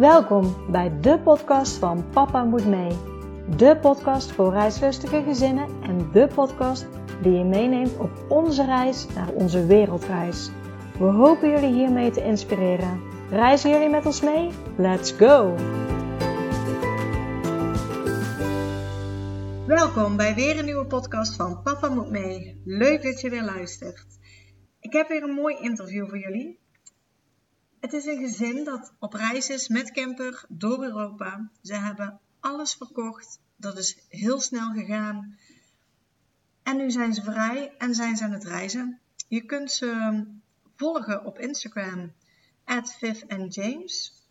Welkom bij de podcast van Papa Moet Mee. De podcast voor reislustige gezinnen en de podcast die je meeneemt op onze reis naar onze wereldreis. We hopen jullie hiermee te inspireren. Reizen jullie met ons mee? Let's go! Welkom bij weer een nieuwe podcast van Papa Moet Mee. Leuk dat je weer luistert. Ik heb weer een mooi interview voor jullie. Het is een gezin dat op reis is met camper door Europa. Ze hebben alles verkocht. Dat is heel snel gegaan. En nu zijn ze vrij en zijn ze aan het reizen. Je kunt ze volgen op Instagram, at James.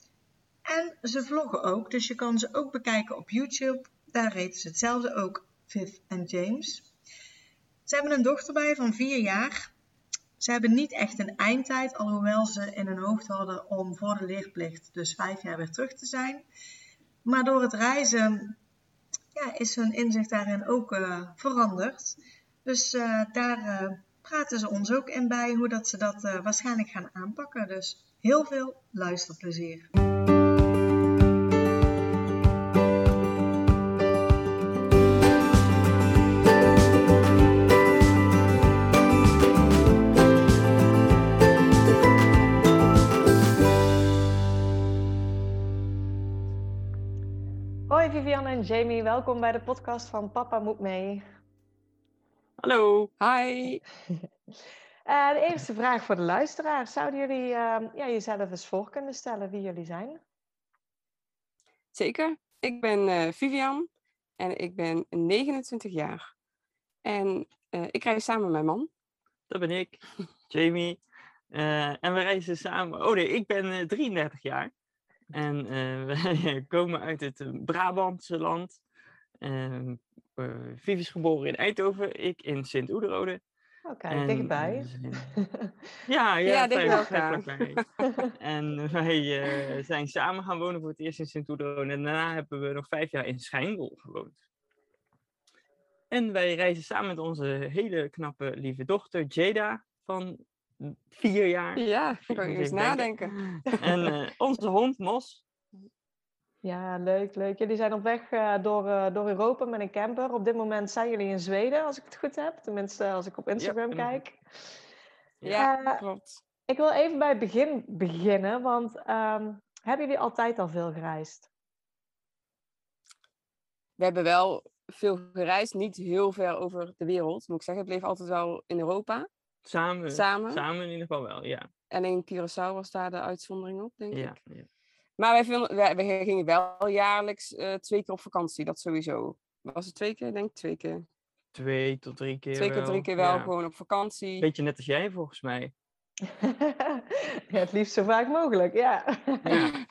En ze vloggen ook, dus je kan ze ook bekijken op YouTube. Daar reten ze hetzelfde ook, Viv en James. Ze hebben een dochter bij van vier jaar. Ze hebben niet echt een eindtijd, alhoewel ze in hun hoofd hadden om voor de leerplicht dus vijf jaar weer terug te zijn. Maar door het reizen ja, is hun inzicht daarin ook uh, veranderd. Dus uh, daar uh, praten ze ons ook in bij hoe dat ze dat waarschijnlijk gaan aanpakken. Dus heel veel luisterplezier. Hoi Vivianne en Jamie, welkom bij de podcast van Papa Moet Mee. Hallo. Hi. Uh, de eerste vraag voor de luisteraar. Zouden jullie uh, ja, jezelf eens voor kunnen stellen wie jullie zijn? Zeker. Ik ben uh, Vivian en ik ben 29 jaar. En ik reis samen met mijn man. Dat ben ik, Jamie. en we reizen samen. Oh nee, ik ben 33 jaar. En wij komen uit het Brabantse land. Uh, Vivi is geboren in Eindhoven, ik in Sint-Oederode. Oké, okay, dichtbij. ja, ja, ja dichtbij. en wij uh, zijn samen gaan wonen voor het eerst in Sint-Oederode. En daarna hebben we nog vijf jaar in Schijndel gewoond. En wij reizen samen met onze hele knappe lieve dochter Jada van vier jaar. Ja, kan je eens nadenken. En uh, onze hond Mos. Ja, leuk, leuk. Jullie zijn op weg uh, door, uh, door Europa met een camper. Op dit moment zijn jullie in Zweden, als ik het goed heb. Tenminste, als ik op Instagram ja, kijk. Ja, klopt. Ik wil even bij het begin beginnen, want um, hebben jullie altijd al veel gereisd? We hebben wel veel gereisd, niet heel ver over de wereld, moet ik zeggen. Het bleef altijd wel in Europa. Samen, samen. Samen in ieder geval wel, ja. En in Curaçao was daar de uitzondering op, denk ja, ik. Ja. Maar wij, vinden, wij, wij, gingen wel jaarlijks uh, twee keer op vakantie, dat sowieso. Was het twee keer? Ik denk twee keer. Twee tot drie keer Twee tot drie keer wel, ja. gewoon op vakantie. Beetje net als jij, volgens mij. ja, het liefst zo vaak mogelijk, ja. Ja,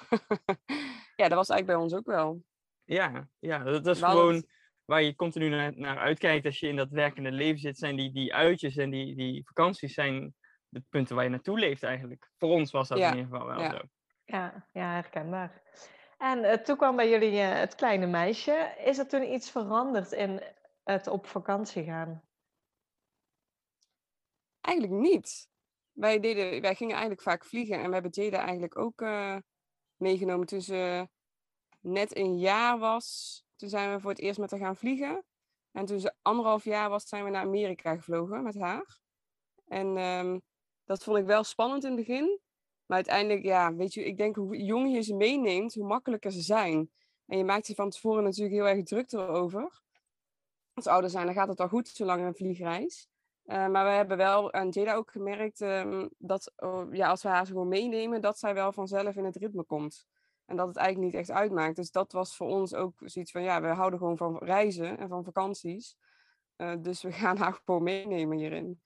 ja dat was eigenlijk bij ons ook wel. ja, ja dat, is gewoon het- waar je continu naar, naar uitkijkt als je in dat werkende leven zit. Zijn die, die uitjes en die, die vakanties zijn de punten waar je naartoe leeft eigenlijk. Voor ons was dat Ja, in ieder geval wel ja. zo. Ja, ja herkenbaar. En eh, toen kwam bij jullie eh, het kleine meisje. Is er toen iets veranderd in het op vakantie gaan? Eigenlijk niet. Wij, deden, wij gingen eigenlijk vaak vliegen en we hebben Jada eigenlijk ook eh, meegenomen toen ze net een jaar was. Toen zijn we voor het eerst met haar gaan vliegen. En toen ze anderhalf jaar was, zijn we naar Amerika gevlogen met haar. En ehm, dat vond ik wel spannend in het begin. Maar uiteindelijk, ja, weet je, ik denk hoe jonger je ze meeneemt, hoe makkelijker ze zijn. En je maakt je van tevoren natuurlijk heel erg druk erover. Als ouder zijn, dan gaat het al goed, zolang een vliegreis. Uh, maar we hebben wel aan Jada ook gemerkt um, dat oh, ja, als we haar gewoon meenemen, dat zij wel vanzelf in het ritme komt. En dat het eigenlijk niet echt uitmaakt. Dus dat was voor ons ook zoiets van, ja, we houden gewoon van reizen en van vakanties. Uh, dus we gaan haar gewoon meenemen hierin.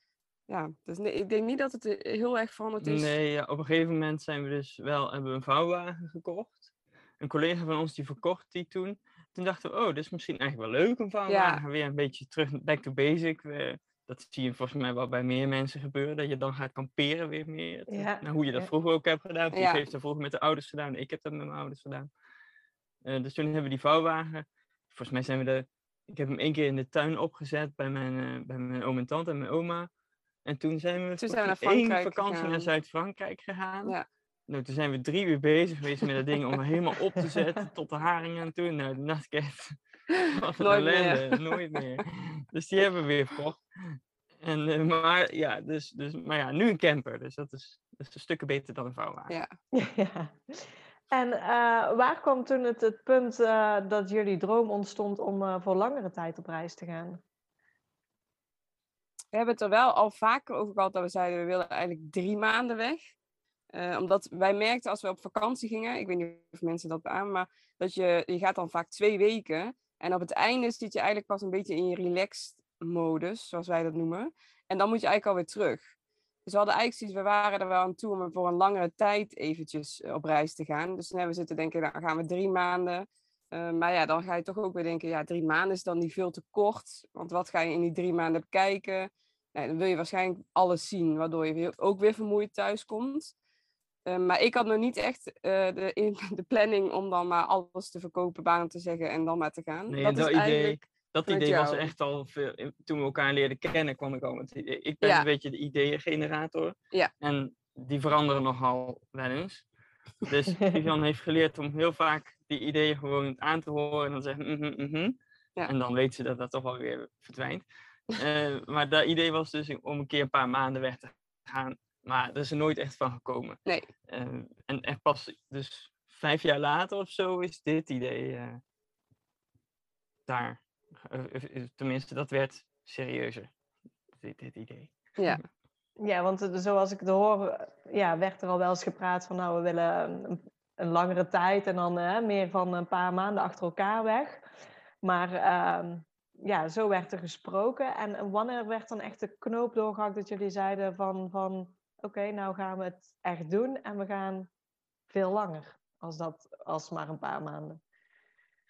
Ja, dus nee, ik denk niet dat het heel erg veranderd is. Nee, ja, op een gegeven moment zijn we dus wel, hebben we een vouwwagen gekocht. Een collega van ons die verkocht die toen. Toen dachten we, oh, dit is misschien eigenlijk wel leuk, een vouwwagen. Ja. Weer een beetje terug, back to basic. We, dat zie je volgens mij wel bij meer mensen gebeuren. Dat je dan gaat kamperen weer meer. Ja, Nou, hoe je dat ja. vroeger ook hebt gedaan. Ja. heeft dat vroeger met de ouders gedaan. Ik heb dat met mijn ouders gedaan. Eh, dus toen hebben we die vouwwagen. Volgens mij zijn we de... Ik heb hem één keer in de tuin opgezet bij mijn, eh, bij mijn oom en tante en mijn oma. En toen zijn we, Toen zijn we naar één vakantie gegaan. naar Zuid-Frankrijk gegaan. Ja. Nou, toen zijn we drie uur bezig geweest met dat ding om helemaal op te zetten tot de haringen en toen. Nou, de nachtket. Wat een Nooit ellende, meer. nooit meer. Dus die hebben we weer verkocht. En, eh, maar, ja, dus, dus, maar ja, nu een camper. Dus dat is, dat is een stukken beter dan een vouwwagen. Ja. Ja. En eh, waar kwam toen het, het punt eh, dat jullie droom ontstond om eh, voor langere tijd op reis te gaan? We hebben het er wel al vaker over gehad dat we zeiden we willen eigenlijk drie maanden weg. Eh, omdat wij merkten als we op vakantie gingen, ik weet niet of mensen dat beamen, maar dat je, je gaat dan vaak twee weken. En op het einde zit je eigenlijk pas een beetje in je relaxed modus, zoals wij dat noemen. En dan moet je eigenlijk alweer terug. Dus we hadden eigenlijk zoiets, we waren er wel aan toe om voor een langere tijd eventjes eh, op reis te gaan. Dus hebben we zitten denken, nou gaan we drie maanden. Eh, maar ja, dan ga je toch ook weer denken, ja, drie maanden is dan niet veel te kort. Want wat ga je in die drie maanden bekijken? Nee, dan wil je waarschijnlijk alles zien, waardoor je ook weer vermoeid thuis komt. Eh, maar ik had nog niet echt eh, de, in, de planning om dan maar alles te verkopen, baan te zeggen en dan maar te gaan. Nee, dat is idee, eigenlijk dat idee was echt al veel. Toen we elkaar leerden kennen, kwam ik al met idee. Ik ben Ja. een beetje de ideeëngenerator. Ja. En die veranderen nogal wel eens. Dus Vivian heeft geleerd om heel vaak die ideeën gewoon aan te horen en dan zeggen mhm. Ja. En dan weet ze dat dat toch wel weer verdwijnt. Eh, maar dat idee was dus om een keer een paar maanden weg te gaan. Maar er is er nooit echt van gekomen. Nee. Eh, en echt pas dus vijf jaar later of zo is dit idee eh, daar. Eh, eh, tenminste, dat werd serieuzer. Dit, dit idee. Ja, Ja, want zoals ik het hoor, ja, werd er al wel eens gepraat van nou, we willen een, een langere tijd en dan meer van een paar maanden achter elkaar weg. Maar ehm, ja, zo werd er gesproken. En wanneer werd dan echt de knoop doorgehakt dat jullie zeiden van, van oké, nou gaan we het echt doen en we gaan veel langer als dat als maar een paar maanden.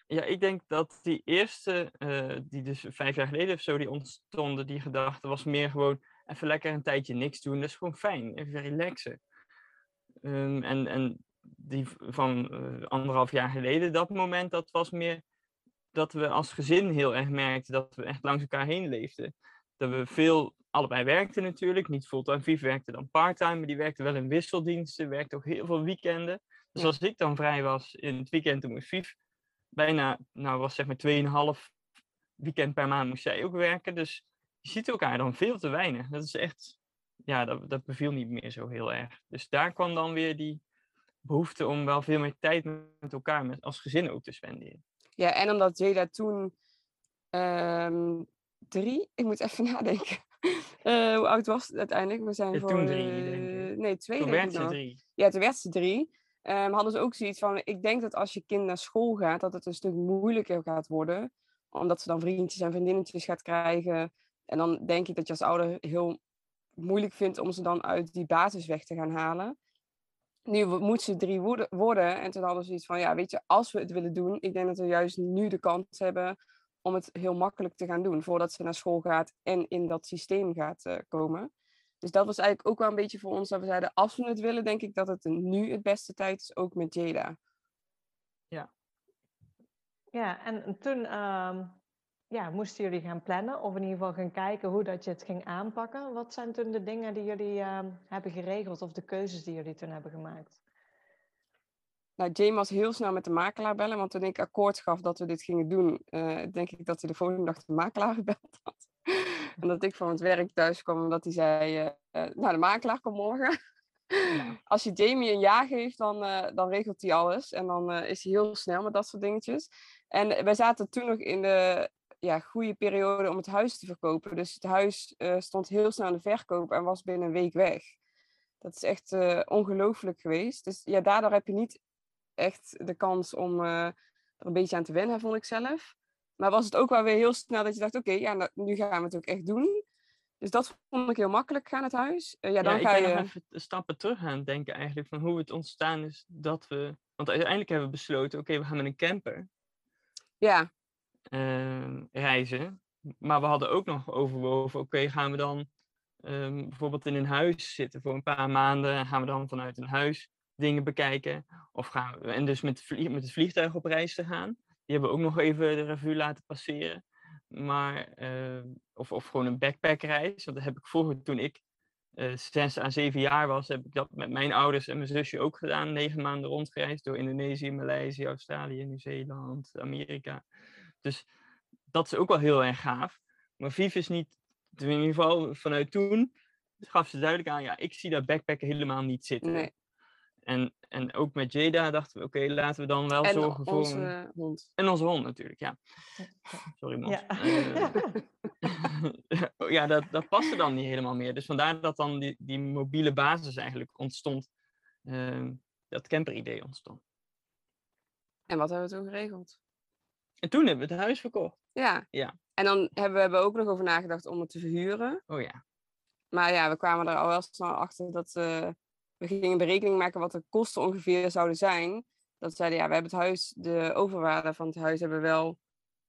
Ja, ik denk dat die eerste, eh, die dus vijf jaar geleden of zo, die ontstonden, die gedachte was meer gewoon even lekker een tijdje niks doen. Dat is gewoon fijn, even relaxen. Ehm, en, en die van eh, anderhalf jaar geleden, dat moment, dat was meer dat we als gezin heel erg merkten dat we echt langs elkaar heen leefden. Dat we veel, allebei werkten natuurlijk, niet fulltime. Vief werkte dan parttime, maar die werkte wel in wisseldiensten, werkte ook heel veel weekenden. Dus Ja. als ik dan vrij was in het weekend, dan moest Vief bijna, nou was zeg maar 2,5 weekend per maand moest zij ook werken. Dus je ziet elkaar dan veel te weinig. Dat is echt, ja, dat, dat beviel niet meer zo heel erg. Dus daar kwam dan weer die behoefte om wel veel meer tijd met elkaar, met, als gezin ook te spenderen. ja en omdat Jada toen ehm, drie, ik moet even nadenken. Eh, hoe oud was het uiteindelijk? We zijn Ja, voor, toen drie, eh, denk ik. Nee, twee Toen denk werd ik ze nog. drie. Ja, toen werd ze drie. Ehm, hadden ze ook zoiets van, ik denk dat als je kind naar school gaat, dat het een stuk moeilijker gaat worden. Omdat ze dan vriendjes en vriendinnetjes gaat krijgen. En dan denk ik dat je als ouder heel moeilijk vindt om ze dan uit die basis weg te gaan halen. Nu moet ze drie worden. En toen hadden ze zoiets van, ja, weet je, als we het willen doen, ik denk dat we juist nu de kans hebben om het heel makkelijk te gaan doen. Voordat ze naar school gaat en in dat systeem gaat eh, komen. Dus dat was eigenlijk ook wel een beetje voor ons dat we zeiden, als we het willen, denk ik dat het nu het beste tijd is, ook met Jada. Ja, en toen ehm, ja, moesten jullie gaan plannen of in ieder geval gaan kijken hoe dat je het ging aanpakken. Wat zijn toen de dingen die jullie ehm, hebben geregeld of de keuzes die jullie toen hebben gemaakt? Nou, Jane was heel snel met de makelaar bellen, want toen ik akkoord gaf dat we dit gingen doen, eh, denk ik dat hij de volgende dag de makelaar gebeld had. en dat ik van het werk thuis kwam, omdat hij zei, eh, eh, nou, de makelaar komt morgen. Als je Jamie een ja geeft, dan, dan regelt hij alles. En dan is hij heel snel met dat soort dingetjes. En wij zaten toen nog in de ja, goede periode om het huis te verkopen. Dus het huis stond heel snel aan de verkoop en was binnen een week weg. Dat is echt ongelooflijk geweest. Dus ja, daardoor heb je niet echt de kans om eh, er een beetje aan te wennen, vond ik zelf. Maar was het ook wel weer heel snel dat je dacht, oké, ja, nou, nu gaan we het ook echt doen. Dus dat vond ik heel makkelijk gaan, het huis. Eh, ja, dan ja, ik ga je... nog even stappen terug aan denken eigenlijk van hoe het ontstaan is dat we... Want uiteindelijk hebben we besloten, oké, we gaan met een camper Ja, ehm, reizen. Maar we hadden ook nog overwogen, oké, gaan we dan ehm, bijvoorbeeld in een huis zitten voor een paar maanden? En gaan we dan vanuit een huis dingen bekijken? Of gaan we, en dus met, met het vliegtuig op reis te gaan. Die hebben we ook nog even de revue laten passeren. Maar, ehm, of, of gewoon een backpackreis. Want dat heb ik vroeger toen ik uh, zes à zeven jaar was, heb ik dat met mijn ouders en mijn zusje ook gedaan. Negen maanden rondgereisd door Indonesië, Maleisië, Australië, Nieuw-Zeeland, Amerika. Dus dat is ook wel heel erg gaaf. Maar Viv is niet, in ieder geval vanuit toen, gaf ze duidelijk aan, ja, ik zie dat backpacken helemaal niet zitten. En, en ook met Jada dachten we, oké, laten we dan wel zorgen voor... onze hond. En onze hond natuurlijk, ja. Sorry, man. Ja, uh, ja dat, dat paste dan niet helemaal meer. Dus vandaar dat dan die, die mobiele basis eigenlijk ontstond. Uh, dat camperidee ontstond. En wat hebben we toen geregeld? En toen hebben we het huis verkocht. Ja. ja. En dan hebben we ook nog over nagedacht om het te verhuren. Oh ja. Maar ja, we kwamen er al wel snel achter dat... Uh, we gingen berekening maken wat de kosten ongeveer zouden zijn. Dat zeiden, ja, we hebben het huis, de overwaarde van het huis hebben we wel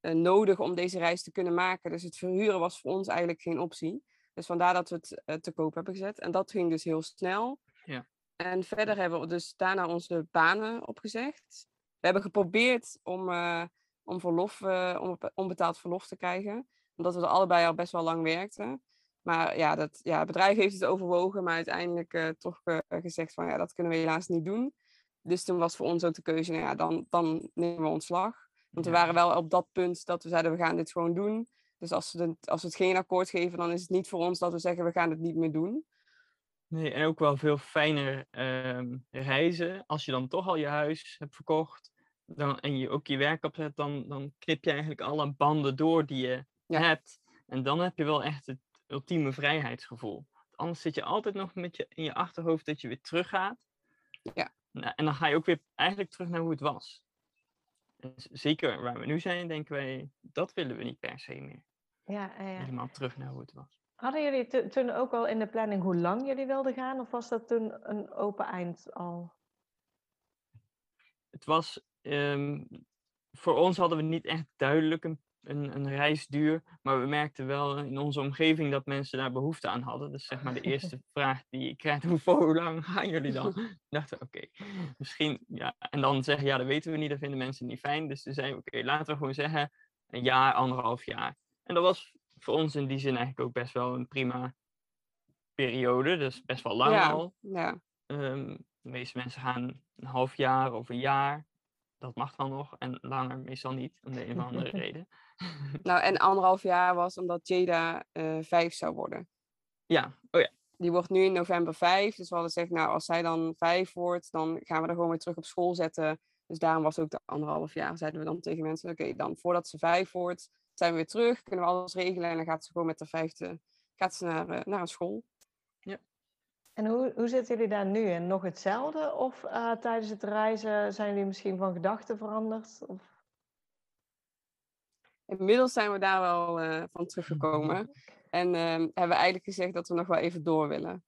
uh, nodig om deze reis te kunnen maken. Dus het verhuren was voor ons eigenlijk geen optie. Dus vandaar dat we het uh, te koop hebben gezet. En dat ging dus heel snel. Ja. En verder hebben we dus daarna onze banen opgezegd. We hebben geprobeerd om, uh, om, verlof, om onbetaald verlof te krijgen. Omdat we er allebei al best wel lang werkten. Maar ja, dat, ja, het bedrijf heeft het overwogen, maar uiteindelijk uh, toch uh, gezegd van ja, dat kunnen we helaas niet doen. Dus toen was voor ons ook de keuze, nou ja, dan, dan nemen we ontslag. Want we waren wel op dat punt dat we zeiden, we gaan dit gewoon doen. Dus als we, het, als we het geen akkoord geven, dan is het niet voor ons dat we zeggen, we gaan het niet meer doen. Nee, en ook wel veel fijner uh, reizen. Als je dan toch al je huis hebt verkocht dan, en je ook je werk opzet, dan, dan knip je eigenlijk alle banden door die je ja. hebt. En dan heb je wel echt het ultieme vrijheidsgevoel. Anders zit je altijd nog met je, in je achterhoofd dat je weer teruggaat. Ja. Nou, en dan ga je ook weer eigenlijk terug naar hoe het was. En zeker waar we nu zijn, denken wij, dat willen we niet per se meer. Ja, ja. Helemaal terug naar hoe het was. Hadden jullie toen ook al in de planning hoe lang jullie wilden gaan? Of was dat toen een open eind al? Het was... Um, voor ons hadden we niet echt duidelijk een een, een reisduur. Maar we merkten wel in onze omgeving dat mensen daar behoefte aan hadden. Dus zeg maar de eerste vraag die je krijgt, hoe, lang gaan jullie dan? Ik dacht, oké, misschien, ja. En dan zeggen, ja, dat weten we niet, dat vinden mensen niet fijn. Dus toen zeiden we, oké, laten we gewoon zeggen, een jaar, anderhalf jaar. En dat was voor ons in die zin eigenlijk ook best wel een prima periode. Dus best wel lang ja, al. Ja. Um, de meeste mensen gaan een half jaar of een jaar. Dat mag dan nog. En langer meestal niet, om de een of andere reden. nou, en anderhalf jaar was omdat Jada uh, vijf zou worden. Ja, oh ja. Die wordt nu in november vijf. Dus we hadden gezegd, nou, als zij dan vijf wordt, dan gaan we er gewoon weer terug op school zetten. Dus daarom was ook de anderhalf jaar, zeiden we dan tegen mensen. Oké, dan voordat ze vijf wordt, zijn we weer terug. Kunnen we alles regelen. En dan gaat ze gewoon met de vijfde gaat ze naar, uh, naar een school. En hoe, hoe zitten jullie daar nu? En nog hetzelfde? Of uh, tijdens het reizen zijn jullie misschien van gedachten veranderd? Of... Inmiddels zijn we daar wel uh, van teruggekomen. En uh, hebben we eigenlijk gezegd dat we nog wel even door willen.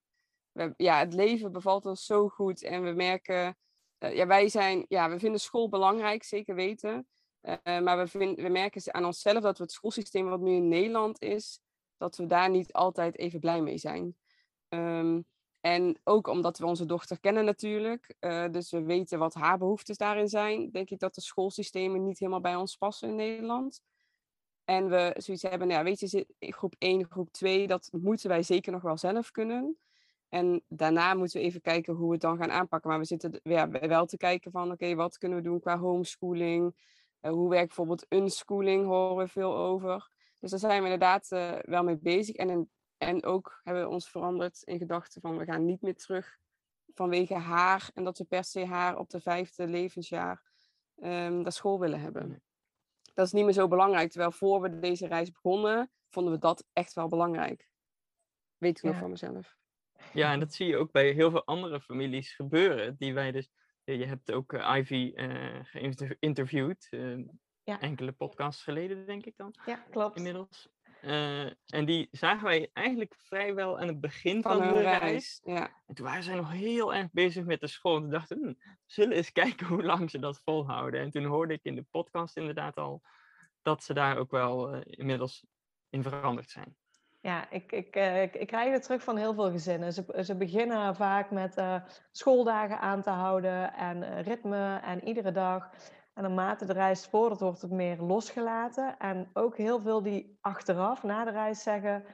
We, ja, het leven bevalt ons zo goed. En we merken, uh, ja, wij zijn, ja, we vinden school belangrijk, zeker weten. Eh, maar we, vind, we merken aan onszelf dat we het schoolsysteem wat nu in Nederland is, dat we daar niet altijd even blij mee zijn. Um, en ook omdat we onze dochter kennen natuurlijk. Uh, dus we weten wat haar behoeftes daarin zijn. Denk ik dat de schoolsystemen niet helemaal bij ons passen in Nederland. En we zoiets hebben, nou ja, weet je, groep 1, groep 2, dat moeten wij zeker nog wel zelf kunnen. En daarna moeten we even kijken hoe we het dan gaan aanpakken. Maar we zitten ja, wel te kijken van, oké, wat kunnen we doen qua homeschooling? Uh, hoe werkt bijvoorbeeld unschooling, horen we veel over. Dus daar zijn we inderdaad uh, wel mee bezig. En, in, en ook hebben we ons veranderd in gedachten van, we gaan niet meer terug vanwege haar. En dat we per se haar op de vijfde levensjaar um, naar school willen hebben dat is niet meer zo belangrijk. Terwijl voor we deze reis begonnen, vonden we dat echt wel belangrijk. Weet ik nog van mezelf. Ja, en dat zie je ook bij heel veel andere families gebeuren. Die wij dus. Je hebt ook uh, Ivy uh, geïnterviewd. Uh, ja. Enkele podcasts geleden, denk ik dan. Ja, klopt. Inmiddels. En die zagen wij eigenlijk vrijwel aan het begin van, van de reis. reis. Ja. En toen waren zij nog heel erg bezig met de school. En toen dachten we, hm, zullen eens kijken hoe lang ze dat volhouden. En toen hoorde ik in de podcast inderdaad al dat ze daar ook wel uh, inmiddels in veranderd zijn. Ja, ik, ik, uh, ik, ik, krijg het terug van heel veel gezinnen. Ze, ze beginnen vaak met schooldagen aan te houden en ritme en iedere dag. En naarmate de reis vordert, wordt het meer losgelaten. En ook heel veel die achteraf, na de reis, zeggen...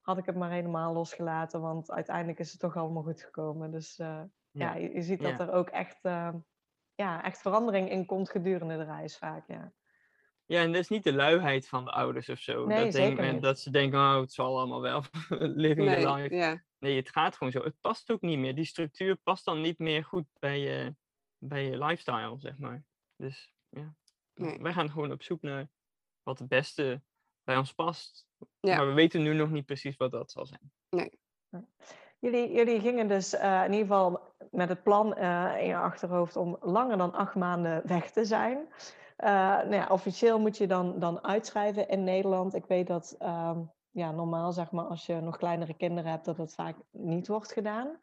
had ik het maar helemaal losgelaten, want uiteindelijk is het toch allemaal goed gekomen. Dus ja, ja je, ziet dat er ook echt, ja, echt verandering in komt gedurende de reis vaak, ja. Ja, en dat is niet de luiheid van de ouders of zo. Nee, dat, denk, dat ze denken, oh, het zal allemaal wel. Living nee, the life. Ja. Nee, het gaat gewoon zo. Het past ook niet meer. Die structuur past dan niet meer goed bij je, bij je lifestyle, zeg maar. Dus ja, nee. wij gaan gewoon op zoek naar wat het beste bij ons past. Ja. Maar we weten nu nog niet precies wat dat zal zijn. Nee. Jullie, jullie gingen dus uh, in ieder geval met het plan uh, in je achterhoofd om langer dan acht maanden weg te zijn. Uh, nou ja, officieel moet je dan, dan uitschrijven in Nederland. Ik weet dat um, ja, normaal, zeg maar, als je nog kleinere kinderen hebt, dat dat vaak niet wordt gedaan.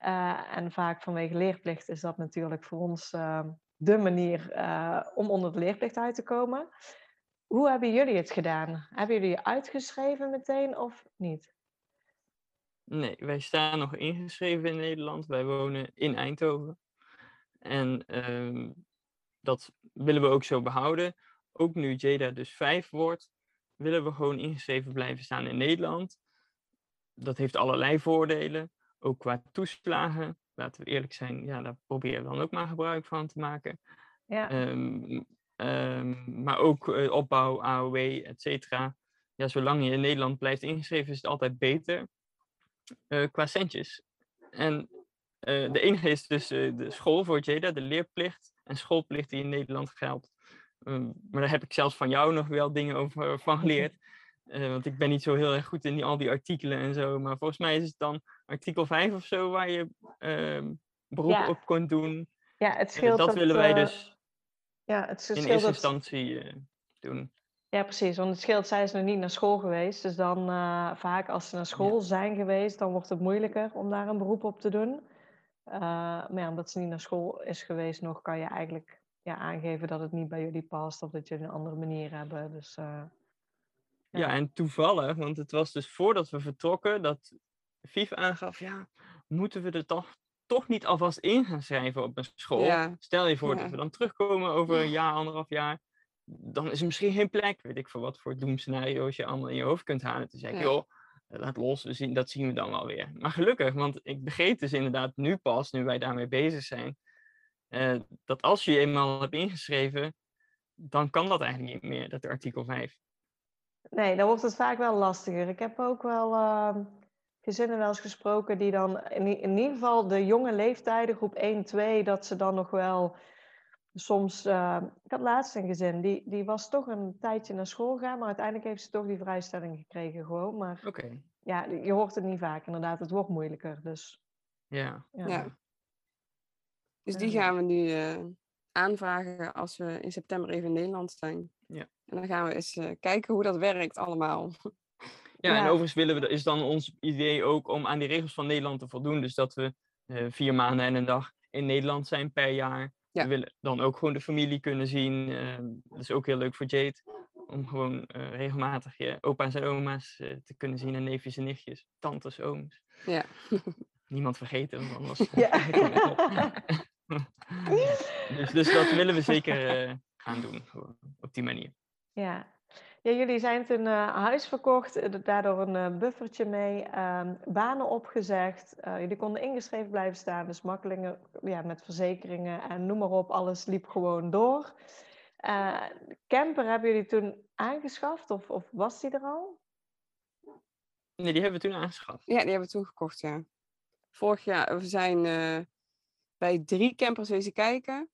Uh, en vaak vanwege leerplicht is dat natuurlijk voor ons uh, de manier om onder de leerplicht uit te komen. Hoe hebben jullie het gedaan? Hebben jullie uitgeschreven meteen of niet? Nee, wij staan nog ingeschreven in Nederland. Wij wonen in Eindhoven. En ehm, dat willen we ook zo behouden. Ook nu Jada dus vijf wordt, willen we gewoon ingeschreven blijven staan in Nederland. Dat heeft allerlei voordelen, ook qua toeslagen. Laten we eerlijk zijn, ja, daar proberen we dan ook maar gebruik van te maken. Ja. Ehm, ehm, maar ook uh, opbouw, AOW, et cetera. Ja, zolang je in Nederland blijft ingeschreven, is het altijd beter uh, qua centjes. En uh, de enige is dus de school voor Jada, de leerplicht en schoolplicht die in Nederland geldt. Ehm, maar daar heb ik zelfs van jou nog wel dingen over eh, van geleerd. Uh, want ik ben niet zo heel erg goed in die, al die artikelen en zo. Maar volgens mij is het dan artikel 5 of zo waar je uh, beroep op kunt doen. Ja, het eh, scheelt. dat, dat willen wij dus ja, het in eerste instantie doen. Ja, precies. Want het scheelt, zij is nog niet naar school geweest. Dus dan vaak als ze naar school zijn geweest, dan wordt het moeilijker om daar een beroep op te doen. Uh, maar ja, omdat ze niet naar school is geweest nog, kan je eigenlijk ja, aangeven dat het niet bij jullie past of dat jullie een andere manier hebben. Dus, uh, ja. ja. en toevallig, want het was dus voordat we vertrokken dat Viv aangaf, ja, moeten we er toch, toch niet alvast in gaan schrijven op een school? Stel je voor dat we dan terugkomen over een jaar, anderhalf jaar. Dan is er misschien geen plek, weet ik voor wat voor doemscenario's je allemaal in je hoofd kunt halen. Toen zei ik, joh, laat los, we zien, dat zien we dan wel weer. Maar gelukkig, want ik begreep dus inderdaad nu pas, nu wij daarmee bezig zijn, uh, dat als je je eenmaal hebt ingeschreven, dan kan dat eigenlijk niet meer, dat artikel 5. Nee, dan wordt het vaak wel lastiger. Ik heb ook wel uh, gezinnen wel eens gesproken die dan in, in, ieder geval de jonge leeftijden, groep 1, 2, dat ze dan nog wel soms... Uh, ik had laatst een gezin, die, die was toch een tijdje naar school gegaan, maar uiteindelijk heeft ze toch die vrijstelling gekregen gewoon. Maar okay. ja, je hoort het niet vaak inderdaad. Het wordt moeilijker, dus... Ja. ja. ja. Dus die gaan we nu uh, aanvragen als we in september even in Nederland zijn. Ja. En dan gaan we eens uh, kijken hoe dat werkt allemaal. Ja, en overigens willen we, is dan ons idee ook om aan die regels van Nederland te voldoen. Dus dat we uh, vier maanden en een dag in Nederland zijn per jaar. Ja. We willen dan ook gewoon de familie kunnen zien. dat is ook heel leuk voor Jade. Om gewoon regelmatig je opa's en oma's te kunnen zien. En neefjes en nichtjes, tantes, ooms. Ja. Niemand vergeten, want anders... Ja. dus, dus dat willen we zeker uh, gaan doen, op die manier. Ja. ja jullie zijn toen uh, huis verkocht, eh, daardoor een buffertje mee, um, banen opgezegd. jullie konden ingeschreven blijven staan, dus makkelijker ja, met verzekeringen en noem maar op, alles liep gewoon door. camper hebben jullie toen aangeschaft of, of was die er al? Nee, die hebben we toen aangeschaft. Ja, die hebben we toen gekocht, ja. Vorig jaar, we zijn bij drie campers wezen kijken.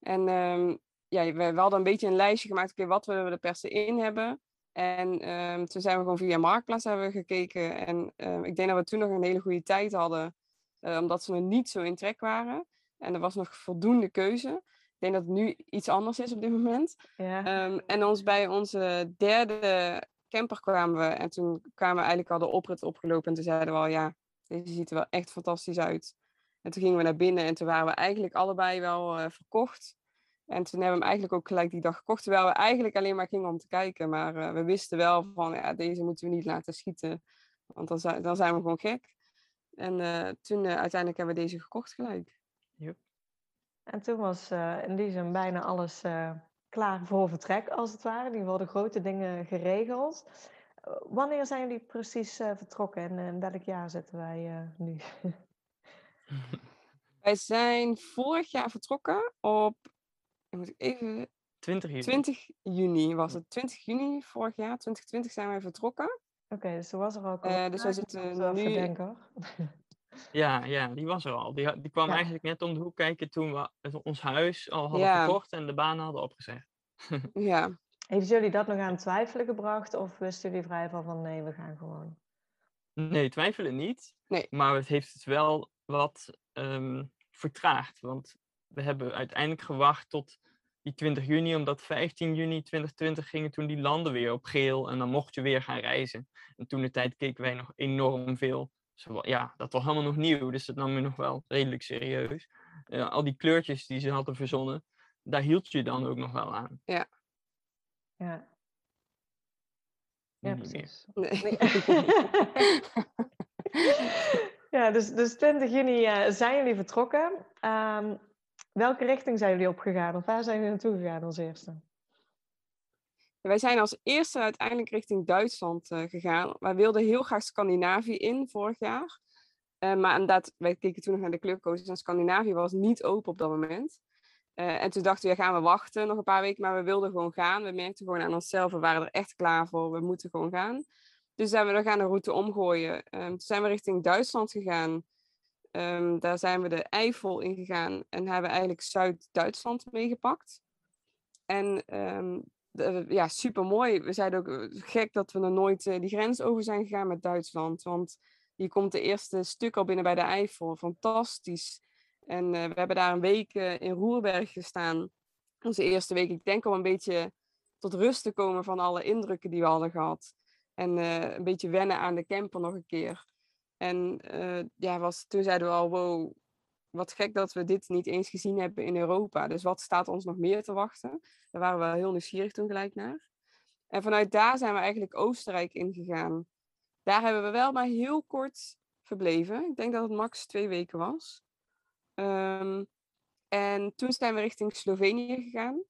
En um, ja, we, we, hadden een beetje een lijstje gemaakt, oké, wat willen we er per se in hebben. En um, toen zijn we gewoon via Marktplaats hebben we gekeken. En um, ik denk dat we toen nog een hele goede tijd hadden, uh, omdat ze nog niet zo in trek waren. En er was nog voldoende keuze. Ik denk dat het nu iets anders is op dit moment. Ja. en ons bij onze derde camper kwamen we. En toen kwamen we eigenlijk al de oprit opgelopen. En toen zeiden we al, ja, deze ziet er wel echt fantastisch uit. En toen gingen we naar binnen en toen waren we eigenlijk allebei wel uh, verkocht. En toen hebben we hem eigenlijk ook gelijk die dag gekocht. Terwijl we eigenlijk alleen maar gingen om te kijken. Maar uh, we wisten wel van, ja, deze moeten we niet laten schieten. Want dan zijn, dan zijn we gewoon gek. En uh, toen uiteindelijk hebben we deze gekocht gelijk. Yep. En toen was in die zin bijna alles klaar voor vertrek, als het ware. Geval de grote dingen geregeld. wanneer zijn jullie precies vertrokken en in welk jaar zitten wij nu? wij zijn vorig jaar vertrokken op, moet ik even 20 juni. 20 juni was het. 20 juni vorig jaar, 2020 zijn wij vertrokken. Oké, dus er was er ook al. Uh, dus wij zitten nu... Ja, ja, die was er al. Die, die kwam eigenlijk net om de hoek kijken toen we ons huis al hadden ja. verkocht en de banen hadden opgezegd. ja. Heeft jullie dat nog aan twijfelen gebracht of wisten jullie vrij van, van nee, we gaan gewoon? Nee, twijfelen niet. Nee. Maar het heeft het wel wat um, vertraagd. Want we hebben uiteindelijk gewacht tot die 20 juni, omdat 15 juni 2020 gingen toen die landen weer op geel en dan mocht je weer gaan reizen. En toen de tijd keken wij nog enorm veel. ja, dat was helemaal nog nieuw, dus dat nam je nog wel redelijk serieus. Uh, al die kleurtjes die ze hadden verzonnen, daar hield je dan ook nog wel aan. Ja. Ja. Ja, precies. Nee. ja, dus, dus 20 juni uh, zijn jullie vertrokken. Um, Welke richting zijn jullie opgegaan? Of waar zijn jullie naartoe gegaan als eerste? Wij zijn als eerste uiteindelijk richting Duitsland uh, gegaan. Wij wilden heel graag Scandinavië in vorig jaar. Uh, maar inderdaad, wij keken toen nog naar de kleurcodes en Scandinavië was niet open op dat moment. Uh, en toen dachten we, ja, gaan we wachten nog een paar weken, maar we wilden gewoon gaan. We merkten gewoon aan onszelf, we waren er echt klaar voor, we moeten gewoon gaan. Dus zijn we er gaan de route omgooien. Um, toen zijn we richting Duitsland gegaan. Um, daar zijn we de Eifel in gegaan en hebben eigenlijk Zuid-Duitsland meegepakt. En um, ja, super mooi. We zeiden ook eh, gek dat we nog nooit uh, die grens over zijn gegaan met Duitsland. Want je komt de eerste stuk al binnen bij de Eifel. Fantastisch. En uh, we hebben daar een week in Roerberg gestaan. Onze eerste week. Ik denk al een beetje tot rust te komen van alle indrukken die we hadden gehad. En een beetje wennen aan de camper nog een keer. En uh, ja, was, toen zeiden we al, wow, wat gek dat we dit niet eens gezien hebben in Europa. Dus wat staat ons nog meer te wachten? Daar waren we heel nieuwsgierig toen gelijk naar. En vanuit daar zijn we eigenlijk Oostenrijk ingegaan. Daar hebben we wel maar heel kort verbleven. Ik denk dat het max twee weken was. Um, en toen zijn we richting Slovenië gegaan.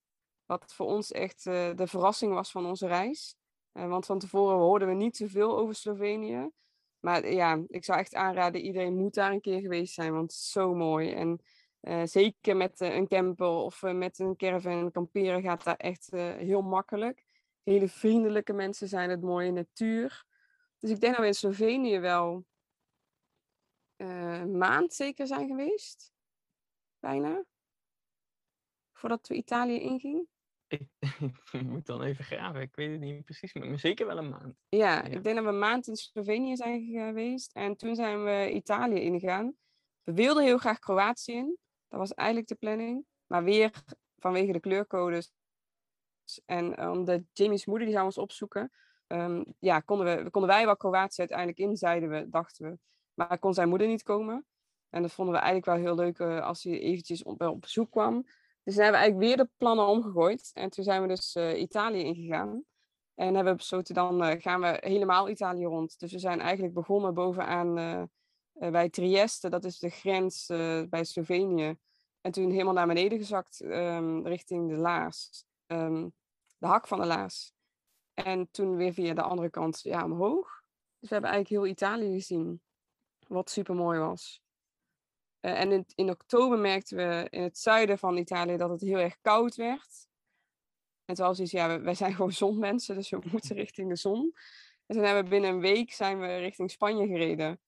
Wat voor ons echt uh, de verrassing was van onze reis. Uh, want van tevoren hoorden we niet zoveel over Slovenië. Maar ja, ik zou echt aanraden, iedereen moet daar een keer geweest zijn, want het is zo mooi. En uh, zeker met uh, een camper of met een caravan kamperen gaat daar echt heel makkelijk. Hele vriendelijke mensen zijn het, mooie natuur. Dus ik denk dat we in Slovenië wel een maand zeker zijn geweest. Bijna. Voordat we Italië ingingen. Ik, moet dan even graven. Ik weet het niet precies, maar zeker wel een maand. Ja, ik denk dat we een maand in Slovenië zijn geweest. En toen zijn we Italië ingegaan. We wilden heel graag Kroatië in. Dat was eigenlijk de planning. Maar weer vanwege de kleurcodes. En omdat Jamie's moeder die zou ons opzoeken. Um, ja, konden, we, konden wij wel Kroatië uiteindelijk in, zeiden we, dachten we. Maar kon zijn moeder niet komen. En dat vonden we eigenlijk wel heel leuk uh, als hij eventjes op, op bezoek kwam. Dus hebben we eigenlijk weer de plannen omgegooid. En toen zijn we dus uh, Italië ingegaan. En hebben we besloten, dan uh, gaan we helemaal Italië rond. Dus we zijn eigenlijk begonnen bovenaan uh, bij Trieste. Dat is de grens bij Slovenië. En toen helemaal naar beneden gezakt um, richting de Laas. Um, de hak van de Laas. En toen weer via de andere kant ja, omhoog. Dus we hebben eigenlijk heel Italië gezien. Wat super mooi was. Uh, en in, in, oktober merkten we in het zuiden van Italië dat het heel erg koud werd. En toen was iets, ja, wij zijn gewoon zonmensen, dus we moeten richting de zon. En toen hebben we binnen een week zijn we richting Spanje gereden.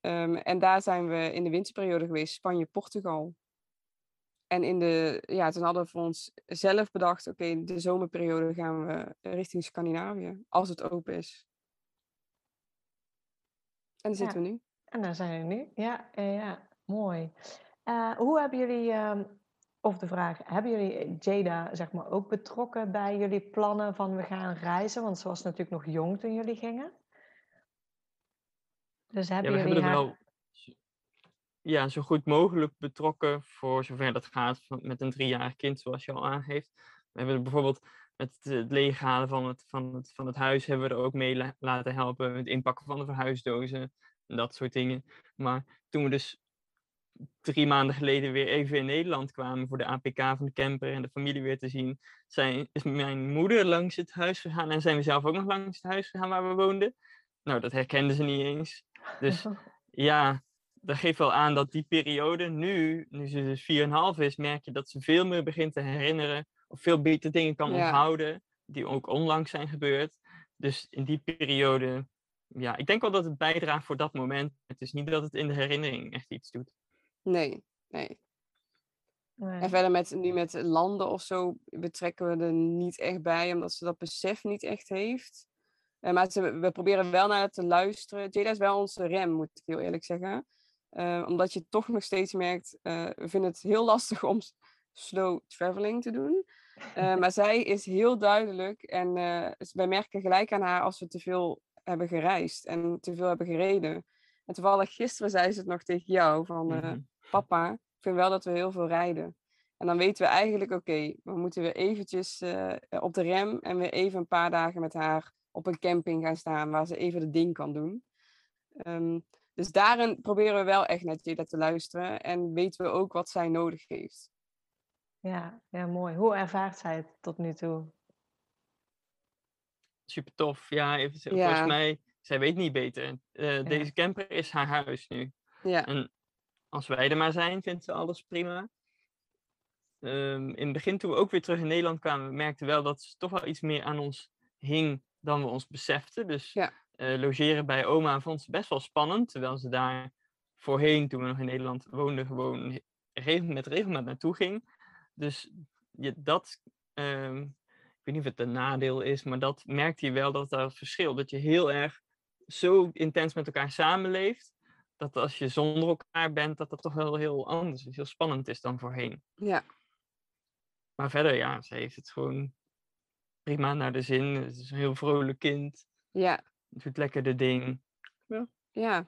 Um, en daar zijn we in de winterperiode geweest, Spanje-Portugal. En in de, ja, toen hadden we voor ons zelf bedacht, oké, okay, de zomerperiode gaan we richting Scandinavië, als het open is. En daar zitten we nu. En daar zijn we nu, ja, ja. Mooi. Uh, hoe hebben jullie, uh, of de vraag, hebben jullie Jada zeg maar ook betrokken bij jullie plannen van we gaan reizen? Want ze was natuurlijk nog jong toen jullie gingen. Dus hebben ja, jullie hebben haar... wel ja, zo goed mogelijk betrokken voor zover dat gaat met een driejarig kind zoals je al aangeeft. We hebben bijvoorbeeld met het leeghalen van het, van, het, van het huis hebben we er ook mee laten helpen. Het inpakken van de verhuisdozen, dat soort dingen. Maar toen we dus drie maanden geleden weer even in Nederland kwamen voor de APK van de camper en de familie weer te zien, zijn, is mijn moeder langs het huis gegaan en zijn we zelf ook nog langs het huis gegaan waar we woonden. Nou, dat herkenden ze niet eens. Dus ja, dat geeft wel aan dat die periode nu, nu ze dus 4,5 is, merk je dat ze veel meer begint te herinneren of veel beter dingen kan onthouden, die ook onlangs zijn gebeurd. Dus in die periode, ja, ik denk wel dat het bijdraagt voor dat moment. Het is niet dat het in de herinnering echt iets doet. Nee, nee. nee. En verder met, nu met landen of zo betrekken we er niet echt bij, omdat ze dat besef niet echt heeft. Uh, maar ze, we proberen wel naar te luisteren. Jada is wel onze rem, moet ik heel eerlijk zeggen. Uh, omdat je toch nog steeds merkt, uh, we vinden het heel lastig om slow traveling te doen. maar zij is heel duidelijk en wij merken gelijk aan haar als we te veel hebben gereisd en te veel hebben gereden. En toevallig gisteren zei ze het nog tegen jou van, mm papa, ik vind wel dat we heel veel rijden. En dan weten we eigenlijk, oké, we moeten weer eventjes op de rem en weer even een paar dagen met haar op een camping gaan staan waar ze even de ding kan doen. Um, dus daarin proberen we wel echt naar Jada te luisteren en weten we ook wat zij nodig heeft. Ja, ja, mooi. Hoe ervaart zij het tot nu toe? Super tof. Ja, even, volgens mij, zij weet niet beter. Uh, Deze camper is haar huis nu. Ja. En als wij er maar zijn, vindt ze alles prima. Um, in het begin, toen we ook weer terug in Nederland kwamen, merkten we wel dat ze toch wel iets meer aan ons hing dan we ons beseften. Dus ja. uh, logeren bij oma vond ze best wel spannend. Terwijl ze daar voorheen, toen we nog in Nederland woonden, gewoon met regelmaat naartoe ging. Dus je, dat, um, ik weet niet of het een nadeel is, maar dat merkte je wel dat dat verschil. Dat je heel erg zo intens met elkaar samenleeft. Dat als je zonder elkaar bent, dat dat toch wel heel anders is. Heel spannend is dan voorheen. Ja. Maar verder, ja, ze heeft het gewoon prima naar de zin. Het is een heel vrolijk kind. Ja. Het doet lekker de ding. Ja. ja.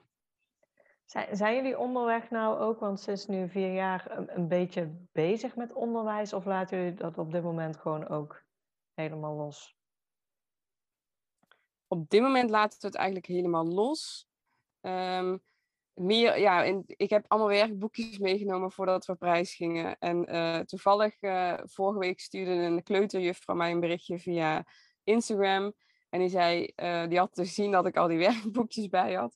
Zijn, zijn jullie onderweg nou ook, want ze is nu vier jaar, een, een beetje bezig met onderwijs? Of laten jullie dat op dit moment gewoon ook helemaal los? Op dit moment laten we het eigenlijk helemaal los. Um, meer, ja, ik heb allemaal werkboekjes meegenomen voordat we op reis gingen. En uh, toevallig, uh, vorige week stuurde een kleuterjuf mij een berichtje via Instagram. En die zei, uh, die had gezien dat ik al die werkboekjes bij had.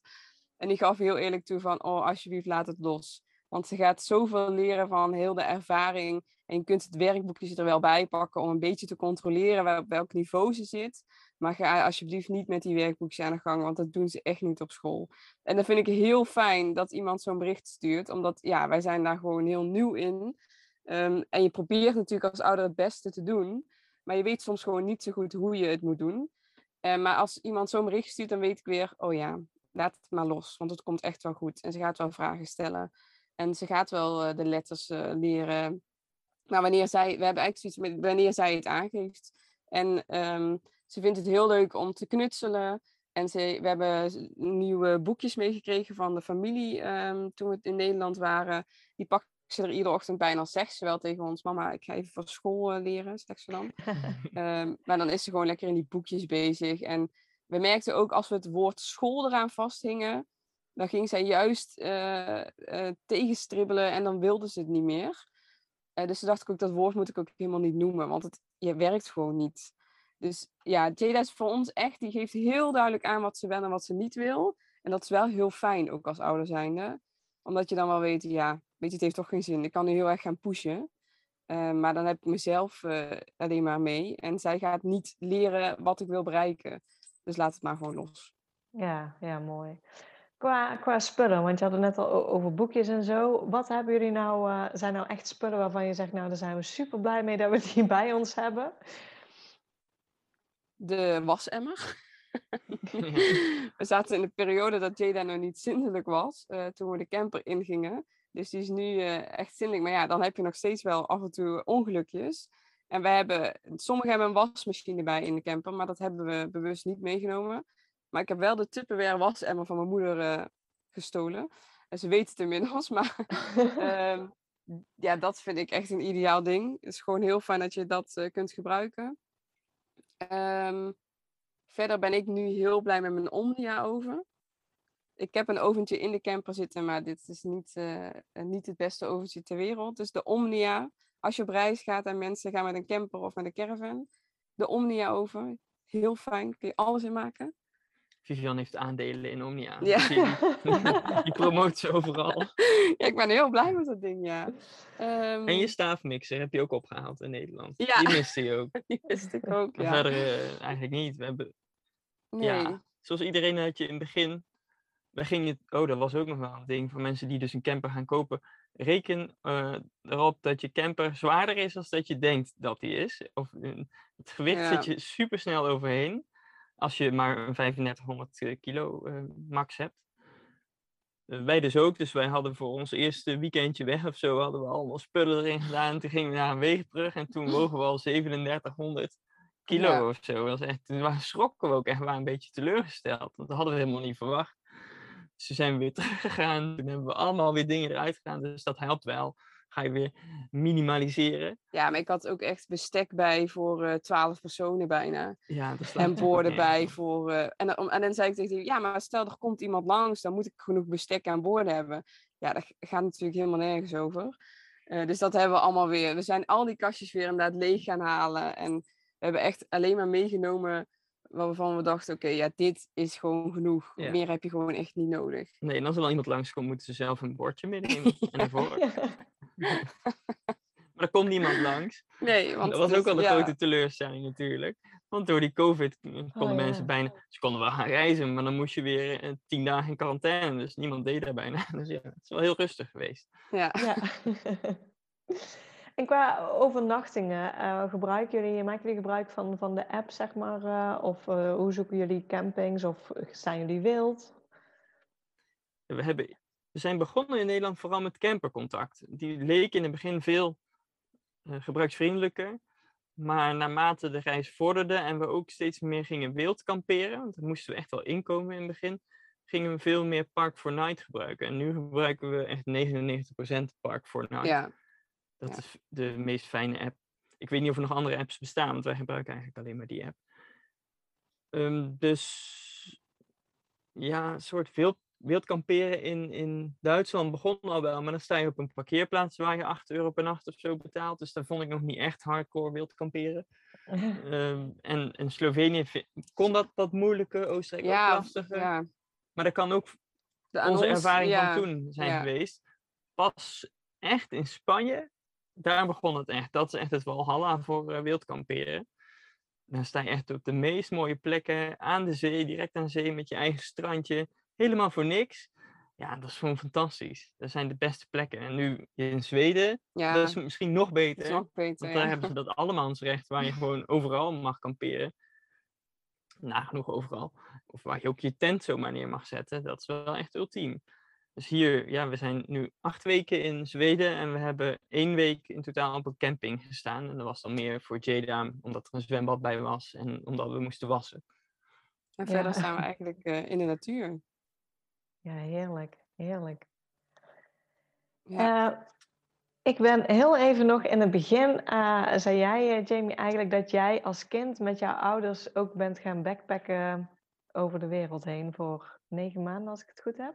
En die gaf heel eerlijk toe van, oh, alsjeblieft, laat het los. Want ze gaat zoveel leren van heel de ervaring. En je kunt het werkboekje er wel bij pakken om een beetje te controleren op welk niveau ze zit. Maar ga alsjeblieft niet met die werkboekjes aan de gang, want dat doen ze echt niet op school. En dan vind ik heel fijn dat iemand zo'n bericht stuurt, omdat ja, wij zijn daar gewoon heel nieuw in. Um, en je probeert natuurlijk als ouder het beste te doen, maar je weet soms gewoon niet zo goed hoe je het moet doen. Uh, maar als iemand zo'n bericht stuurt, dan weet ik weer, oh ja, laat het maar los, want het komt echt wel goed. En ze gaat wel vragen stellen. En ze gaat wel uh, de letters uh, leren. Maar wanneer zij, we hebben eigenlijk zoiets met wanneer zij het aangeeft. En um, ze vindt het heel leuk om te knutselen. En ze, we hebben nieuwe boekjes meegekregen van de familie um, toen we in Nederland waren. Die pakt ze er iedere ochtend bij en dan zegt ze wel tegen ons... Mama, ik ga even voor school uh, leren, zegt ze dan. um, maar dan is ze gewoon lekker in die boekjes bezig. En we merkten ook als we het woord school eraan vasthingen... dan ging zij juist uh, uh, tegenstribbelen en dan wilde ze het niet meer. dus toen dacht ik ook, dat woord moet ik ook helemaal niet noemen. Want het je werkt gewoon niet. Dus ja, Jada is voor ons echt, die geeft heel duidelijk aan wat ze wel en wat ze niet wil. En dat is wel heel fijn, ook als ouder zijnde. Omdat je dan wel weet, ja, weet je, het heeft toch geen zin. Ik kan nu heel erg gaan pushen. Uh, maar dan heb ik mezelf uh, alleen maar mee. En zij gaat niet leren wat ik wil bereiken. Dus laat het maar gewoon los. Ja, ja, mooi. Qua, qua spullen, want je had het net al over boekjes en zo. Wat hebben jullie nou, uh, zijn nou echt spullen waarvan je zegt, nou, daar zijn we super blij mee dat we die bij ons hebben? De wasemmer. we zaten in de periode dat Jada nog niet zindelijk was, uh, toen we de camper ingingen. Dus die is nu uh, echt zindelijk. Maar ja, dan heb je nog steeds wel af en toe ongelukjes. En wij hebben, sommigen hebben een wasmachine bij in de camper, maar dat hebben we bewust niet meegenomen. Maar ik heb wel de Tupperware wasemmer van mijn moeder uh, gestolen. En ze weet het inmiddels, maar uh, ja, dat vind ik echt een ideaal ding. Het is gewoon heel fijn dat je dat kunt gebruiken. Um, verder ben ik nu heel blij met mijn Omnia oven. ik heb een oventje in de camper zitten, maar dit is niet, uh, niet het beste oventje ter wereld. Dus de Omnia. Als je op reis gaat en mensen gaan met een camper of met een caravan. De Omnia oven. Heel fijn. Kun je alles in maken. Vivian heeft aandelen in Omnia. Ja. Die, die promoot ze overal. Ja, ik ben heel blij met dat ding, ja. Um... En je staafmixer heb je ook opgehaald in Nederland. Ja. Die miste je ook. Die miste ik ook, ja. Verder uh, eigenlijk niet. We hebben... Nee. Ja, zoals iedereen had je in het begin... We gingen... Oh, dat was ook nog wel een ding voor mensen die dus een camper gaan kopen. Reken uh, erop dat je camper zwaarder is dan dat je denkt dat die is. Of, het gewicht ja. zit je super snel overheen. Als je maar een 3500 eh, kilo uh, max hebt. Uh, wij dus ook, dus wij hadden voor ons eerste weekendje weg of zo, hadden we allemaal spullen erin gedaan. Toen gingen we naar een weeg terug en toen wogen we al 3700 kilo ja. of zo. Dat was echt, toen schrokken we ook echt, waren een beetje teleurgesteld. Want dat hadden we helemaal niet verwacht. Dus toen zijn we weer teruggegaan. Toen hebben we allemaal weer dingen eruit gedaan. Dus dat helpt wel ga je weer minimaliseren. Ja, maar ik had ook echt bestek bij voor uh, twaalf personen bijna. Ja, dat En borden bij voor... Uh, en, en dan zei ik tegen die, ja, maar stel er komt iemand langs, dan moet ik genoeg bestek aan borden hebben. Ja, daar gaat natuurlijk helemaal nergens over. Uh, dus dat hebben we allemaal weer. We zijn al die kastjes weer inderdaad leeg gaan halen. En we hebben echt alleen maar meegenomen waarvan we dachten, oké, ja, dit is gewoon genoeg. Meer heb je gewoon echt niet nodig. Nee, en als er dan iemand langskomt, moeten ze zelf een bordje meenemen. en ervoor. maar er komt niemand langs. Nee, want dat was ook wel een grote teleurstelling natuurlijk. Want door die COVID konden oh, mensen bijna... Ze konden wel gaan reizen, maar dan moest je weer uh, tien dagen in quarantaine. Dus niemand deed daar bijna. Dus ja, het is wel heel rustig geweest. Ja. ja. en qua overnachtingen, uh, gebruiken jullie, maken jullie gebruik van, van de app, zeg maar? Uh, of hoe zoeken jullie campings? Of staan jullie wild? We hebben we zijn begonnen in Nederland vooral met campercontact. Die leek in het begin veel uh, gebruiksvriendelijker. Maar naarmate de reis vorderde en we ook steeds meer gingen wild kamperen, want daar moesten we echt wel inkomen in het begin, gingen we veel meer Park for Night gebruiken. En nu gebruiken we echt 99% Park for Night. Ja. Dat is de meest fijne app. Ik weet niet of er nog andere apps bestaan, want wij gebruiken eigenlijk alleen maar die app. Um, dus ja, een soort wild wild kamperen in, in Duitsland begon al wel, maar dan sta je op een parkeerplaats waar je 8 euro per nacht of zo betaalt. Dus daar vond ik nog niet echt hardcore wild kamperen. um, en in Slovenië kon dat wat moeilijker, Oostenrijk ja, lastiger. Ja. Maar dat kan ook De onze ervaring van toen zijn geweest. Pas echt in Spanje, daar begon het echt. Dat is echt het walhalla voor uh, wild kamperen. Dan sta je echt op de meest mooie plekken aan de zee, direct aan de zee met je eigen strandje helemaal voor niks. Ja, dat is gewoon fantastisch. Dat zijn de beste plekken. En nu in Zweden, ja, dat is misschien nog beter. Nog beter want daar hebben ze dat allemansrecht waar je gewoon overal mag kamperen. Nagenoeg overal. Of waar je ook je tent zomaar neer mag zetten. Dat is wel echt ultiem. Dus hier, ja, we zijn nu acht weken in Zweden en we hebben één week in totaal op een camping gestaan. En dat was dan meer voor Jada, omdat er een zwembad bij was en omdat we moesten wassen. En verder staan we eigenlijk uh, in de natuur. Ja, heerlijk. Heerlijk. Ja. Uh, ik ben heel even nog in het begin, uh, zei jij, uh, Jamie, eigenlijk dat jij als kind met jouw ouders ook bent gaan backpacken over de wereld heen voor negen maanden, als ik het goed heb?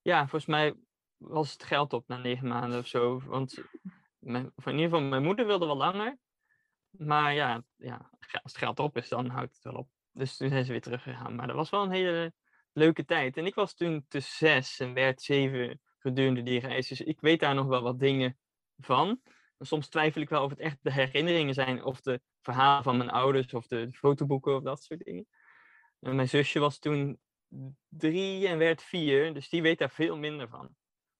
Ja, volgens mij was het geld op na negen maanden of zo. Want mijn, in ieder geval, mijn moeder wilde wel langer. Maar ja, ja, als het geld op is, dan houdt het wel op. Dus toen zijn ze weer teruggegaan. Maar dat was wel een hele leuke tijd. En ik was toen te zes en werd zeven gedurende die reis. Dus ik weet daar nog wel wat dingen van. soms twijfel ik wel of het echt de herinneringen zijn of de verhalen van mijn ouders of de fotoboeken of dat soort dingen. En mijn zusje was toen drie en werd vier, dus die weet daar veel minder van.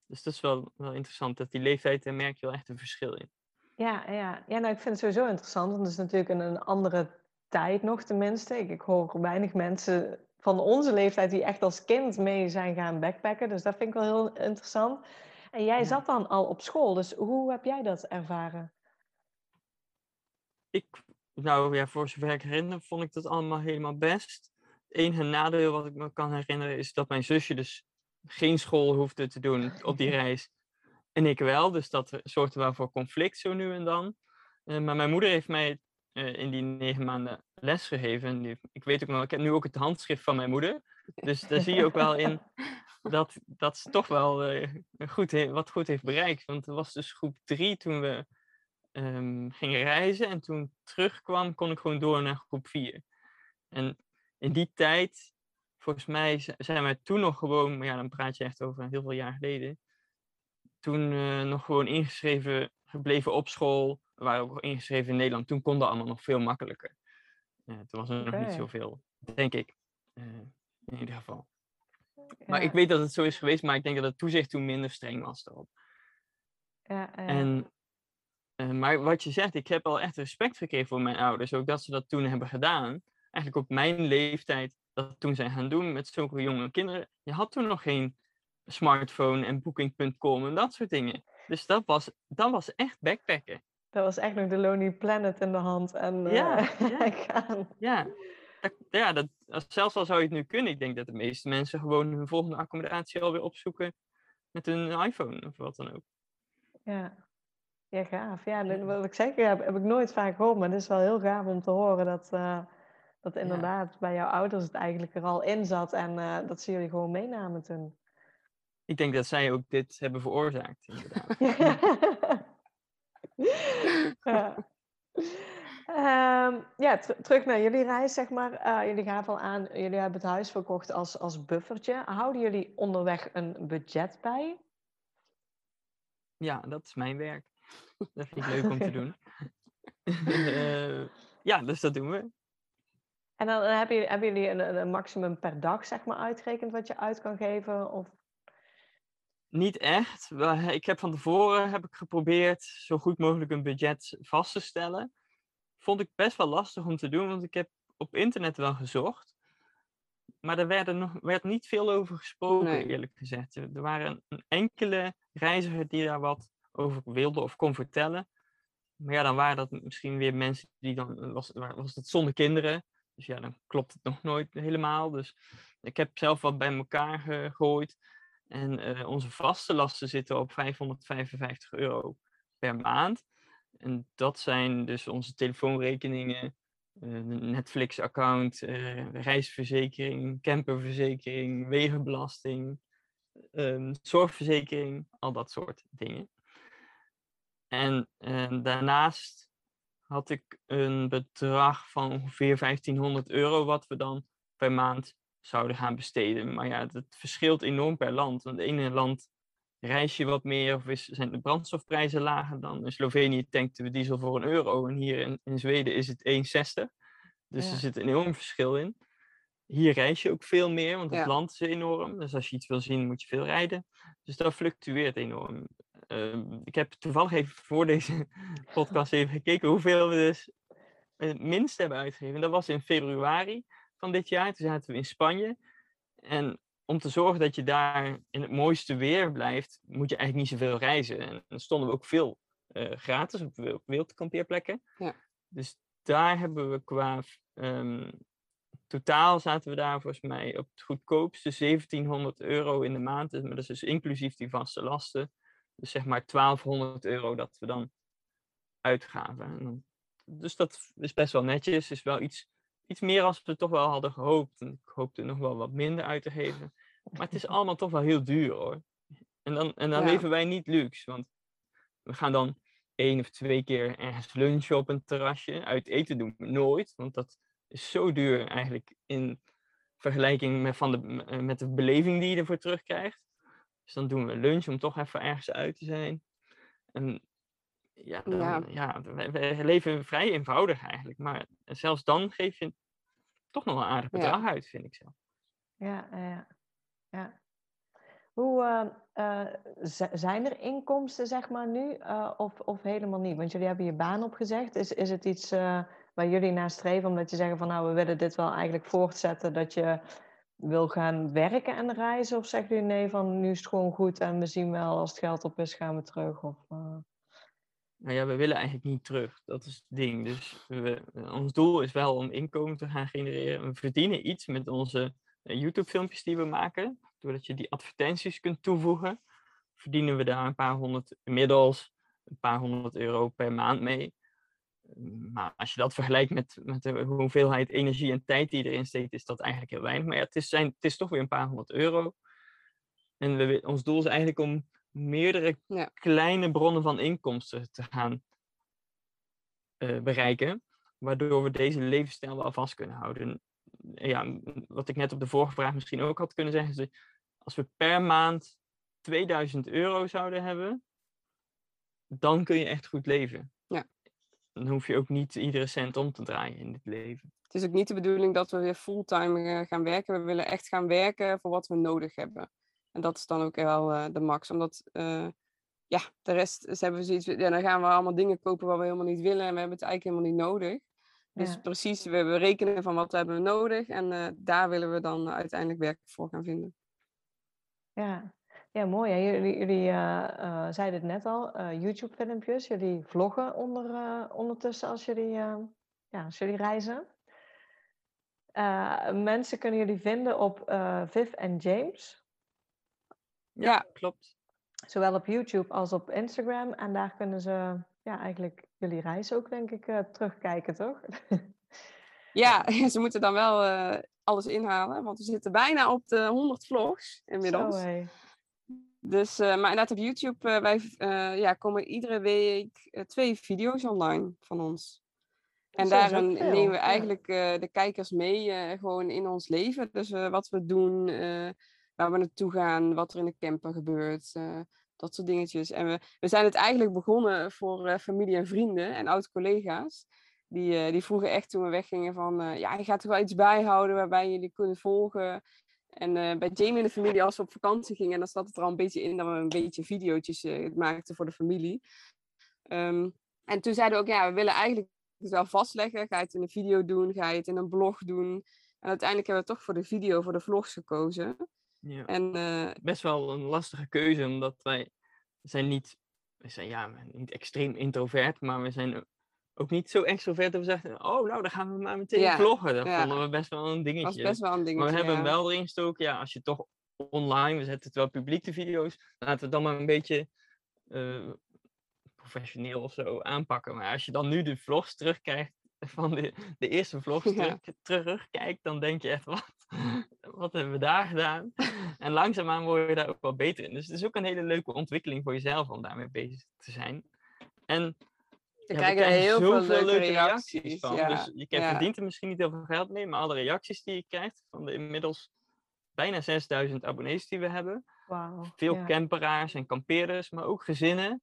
Dus dat is wel, wel interessant, dat die leeftijd, daar merk je wel echt een verschil in. Ja, ja. ja nou, ik vind het sowieso interessant, want het is natuurlijk een, een andere tijd nog tenminste. Ik, ik hoor weinig mensen van onze leeftijd die echt als kind mee zijn gaan backpacken. Dus dat vind ik wel heel interessant. En jij zat dan al op school, dus hoe heb jij dat ervaren? Ik, nou ja, voor zover ik herinner, vond ik dat allemaal helemaal best. Het enige nadeel wat ik me kan herinneren is dat mijn zusje dus geen school hoefde te doen op die reis. En ik wel, dus dat zorgde wel voor conflict zo nu en dan. Uh, maar mijn moeder heeft mij uh, in die negen maanden lesgegeven. ik weet ook nog, ik heb nu ook het handschrift van mijn moeder. Dus daar zie je ook wel in dat, dat ze toch wel uh, goed wat goed heeft bereikt. Want het was dus groep drie toen we um, gingen reizen. En toen terugkwam, kon ik gewoon door naar groep vier. En in die tijd, volgens mij zijn wij toen nog gewoon, maar ja, dan praat je echt over heel veel jaar geleden. Toen uh, nog gewoon ingeschreven gebleven op school. We waren ook ingeschreven in Nederland. Toen kon dat allemaal nog veel makkelijker. Uh, toen was er nog niet zoveel, denk ik. Uh, in ieder geval. Maar ik weet dat het zo is geweest, maar ik denk dat het toezicht toen minder streng was erop. Ja, en, uh, maar wat je zegt, ik heb al echt respect gekregen voor mijn ouders. Ook dat ze dat toen hebben gedaan. Eigenlijk op mijn leeftijd, dat toen zijn gaan doen met zulke jonge kinderen. Je had toen nog geen smartphone en booking.com en dat soort dingen. Dus dat was, dat was echt backpacken. Dat was echt nog de Lonely Planet in de hand en ja, uh, ja. gaan. Ja, ja, dat, zelfs al zou je het nu kunnen, ik denk dat de meeste mensen gewoon hun volgende accommodatie alweer opzoeken met hun iPhone of wat dan ook. Ja, ja gaaf. Ja, wat ik zeg, heb, heb ik nooit vaak gehoord, maar het is wel heel gaaf om te horen dat, uh, dat inderdaad bij jouw ouders het eigenlijk er al in zat en uh, dat ze jullie gewoon meenamen toen. Ik denk dat zij ook dit hebben veroorzaakt, inderdaad. ja. Um, ja, terug naar jullie reis, zeg maar. Uh, jullie gaven al aan, jullie hebben het huis verkocht als, als buffertje. Houden jullie onderweg een budget bij? Ja, dat is mijn werk. Dat vind ik leuk om te doen. uh, ja, dus dat doen we. En dan hebben jullie, hebben jullie een, een, maximum per dag, zeg maar, uitgerekend wat je uit kan geven? Of... Niet echt. Ik heb van tevoren heb ik geprobeerd zo goed mogelijk een budget vast te stellen vond ik best wel lastig om te doen, want ik heb op internet wel gezocht. Maar er werd, nog, werd niet veel over gesproken, eerlijk gezegd. Er waren een enkele reizigers die daar wat over wilden of kon vertellen. Maar ja, dan waren dat misschien weer mensen die dan, was, was het zonder kinderen. Dus ja, dan klopt het nog nooit helemaal. Dus ik heb zelf wat bij elkaar gegooid. En uh, onze vaste lasten zitten op 555 euro per maand. En dat zijn dus onze telefoonrekeningen, uh, Netflix-account, uh, reisverzekering, camperverzekering, wegenbelasting, um, zorgverzekering, al dat soort dingen. En uh, daarnaast had ik een bedrag van ongeveer 1500 euro, wat we dan per maand zouden gaan besteden. Maar ja, dat verschilt enorm per land. Want het ene land reis je wat meer of is, zijn de brandstofprijzen lager dan? In Slovenië tankten we diesel voor een euro en hier in, in Zweden is het 1,60. Dus er zit een enorm verschil in. Hier reis je ook veel meer, want het land is enorm. Dus als je iets wil zien, moet je veel rijden. Dus dat fluctueert enorm. Ehm, ik heb toevallig even voor deze podcast even gekeken hoeveel we dus het minst hebben uitgegeven. Dat was in februari van dit jaar. Toen zaten we in Spanje. En om te zorgen dat je daar in het mooiste weer blijft, moet je eigenlijk niet zoveel reizen. En dan stonden we ook veel uh, gratis op, op wildkampeerplekken. Ja. Dus daar hebben we qua um, totaal zaten we daar volgens mij op het goedkoopste 1700 euro in de maand. Dus, maar dat is dus inclusief die vaste lasten. Dus zeg maar 1200 euro dat we dan uitgaven. Dan, dus dat is best wel netjes. Is wel iets iets meer als we toch wel hadden gehoopt. En ik hoopte nog wel wat minder uit te geven. Maar het is allemaal toch wel heel duur hoor. En dan, en dan leven wij niet luxe. Want we gaan dan één of twee keer ergens lunchen op een terrasje. Uit eten doen we nooit. Want dat is zo duur eigenlijk in vergelijking met, van de, met de beleving die je ervoor terugkrijgt. Dus dan doen we lunch om toch even ergens uit te zijn. En ja, dan, ja. ja we, leven vrij eenvoudig eigenlijk. Maar zelfs dan geef je toch nog een aardig bedrag uit, vind ik zelf. Ja, ja, ja. Hoe uh, zijn er inkomsten, zeg maar, nu uh, of, of helemaal niet? Want jullie hebben je baan opgezegd. Is, is het iets waar jullie naar streven, omdat je zeggen van nou, we willen dit wel eigenlijk voortzetten, dat je wil gaan werken en reizen? Of zeggen jullie nee, van nu is het gewoon goed en we zien wel als het geld op is, gaan we terug? Of, nou ja, we willen eigenlijk niet terug. Dat is het ding. Dus ons doel is wel om inkomen te gaan genereren. We verdienen iets met onze eh, YouTube-filmpjes die we maken. Doordat je die advertenties kunt toevoegen, verdienen we daar een paar honderd, inmiddels een paar honderd euro per maand mee. maar als je dat vergelijkt met, met de hoeveelheid energie en tijd die erin steekt, is dat eigenlijk heel weinig. Maar ja, het is, zijn, het is toch weer een paar honderd euro. En we, ons doel is eigenlijk om meerdere kleine bronnen van inkomsten te gaan uh, bereiken, waardoor we deze levensstijl wel vast kunnen houden. Ja, wat ik net op de vorige vraag misschien ook had kunnen zeggen, is als we per maand 2000 euro zouden hebben, dan kun je echt goed leven. Ja. Dan hoef je ook niet iedere cent om te draaien in dit leven. Het is ook niet de bedoeling dat we weer fulltime eh, gaan werken. We willen echt gaan werken voor wat we nodig hebben. En dat is dan ook wel uh, de max. Omdat, uh, ja, de rest ze hebben zoiets. Ja, dan gaan we allemaal dingen kopen wat we helemaal niet willen. En we hebben het eigenlijk helemaal niet nodig. Dus precies, we, we rekenen van wat we hebben nodig. En daar willen we dan uiteindelijk werk voor gaan vinden. Ja, ja, mooi. Hè? Jullie, jullie uh, uh, zeiden het net al, uh, YouTube-filmpjes. Jullie vloggen onder, ondertussen als jullie, ja, als jullie reizen. mensen kunnen jullie vinden op Viv en James. Ja, klopt. Zowel op YouTube als op Instagram. En daar kunnen ze ja, eigenlijk jullie reis ook, denk ik, terugkijken, toch? ja, ze moeten dan wel alles inhalen. Want we zitten bijna op de 100 vlogs inmiddels. Zo, dus, uh, maar inderdaad op YouTube, wij ja, komen iedere week twee video's online van ons. En daarin nemen we eigenlijk de kijkers mee gewoon in ons leven. Dus wat we doen, waar we naartoe gaan, wat er in de camper gebeurt, dat soort dingetjes. En we, we zijn het eigenlijk begonnen voor familie en vrienden en oud-collega's. Die, die vroegen echt toen we weggingen van, ja, je gaat toch wel iets bijhouden waarbij jullie kunnen volgen en uh, bij Jamie en de familie, als we op vakantie gingen, dan zat het er al een beetje in dat we een beetje video's uh, maakten voor de familie. Um, en toen zeiden we ook, ja, we willen eigenlijk het wel vastleggen. Ga je het in een video doen? Ga je het in een blog doen? En uiteindelijk hebben we toch voor de video, voor de vlogs gekozen. Ja. En, uh, Best wel een lastige keuze, omdat wij zijn niet, we zijn ja, niet extreem introvert, maar we zijn ook niet zo extrovert dat we zeggen, oh nou, dan gaan we maar meteen vloggen. Dat vonden we best wel een dingetje. Was best wel een dingetje, Maar we hebben hem wel erin gestoken, ja, als je toch online, we zetten het wel publiek de video's, laten we het dan maar een beetje uh, professioneel of zo aanpakken. Maar als je dan nu de vlogs terugkrijgt, van de, de eerste vlogs terug, terugkijkt, dan denk je echt, wat, wat hebben we daar gedaan? En langzaamaan word je daar ook wel beter in. Dus het is ook een hele leuke ontwikkeling voor jezelf om daarmee bezig te zijn. En we krijgen er heel veel leuke, leuke reacties, van. Ja. Dus je ja. verdient er misschien niet heel veel geld mee, maar alle reacties die je krijgt van de inmiddels bijna 6000 abonnees die we hebben. Wow, veel camperaars en kampeerders, maar ook gezinnen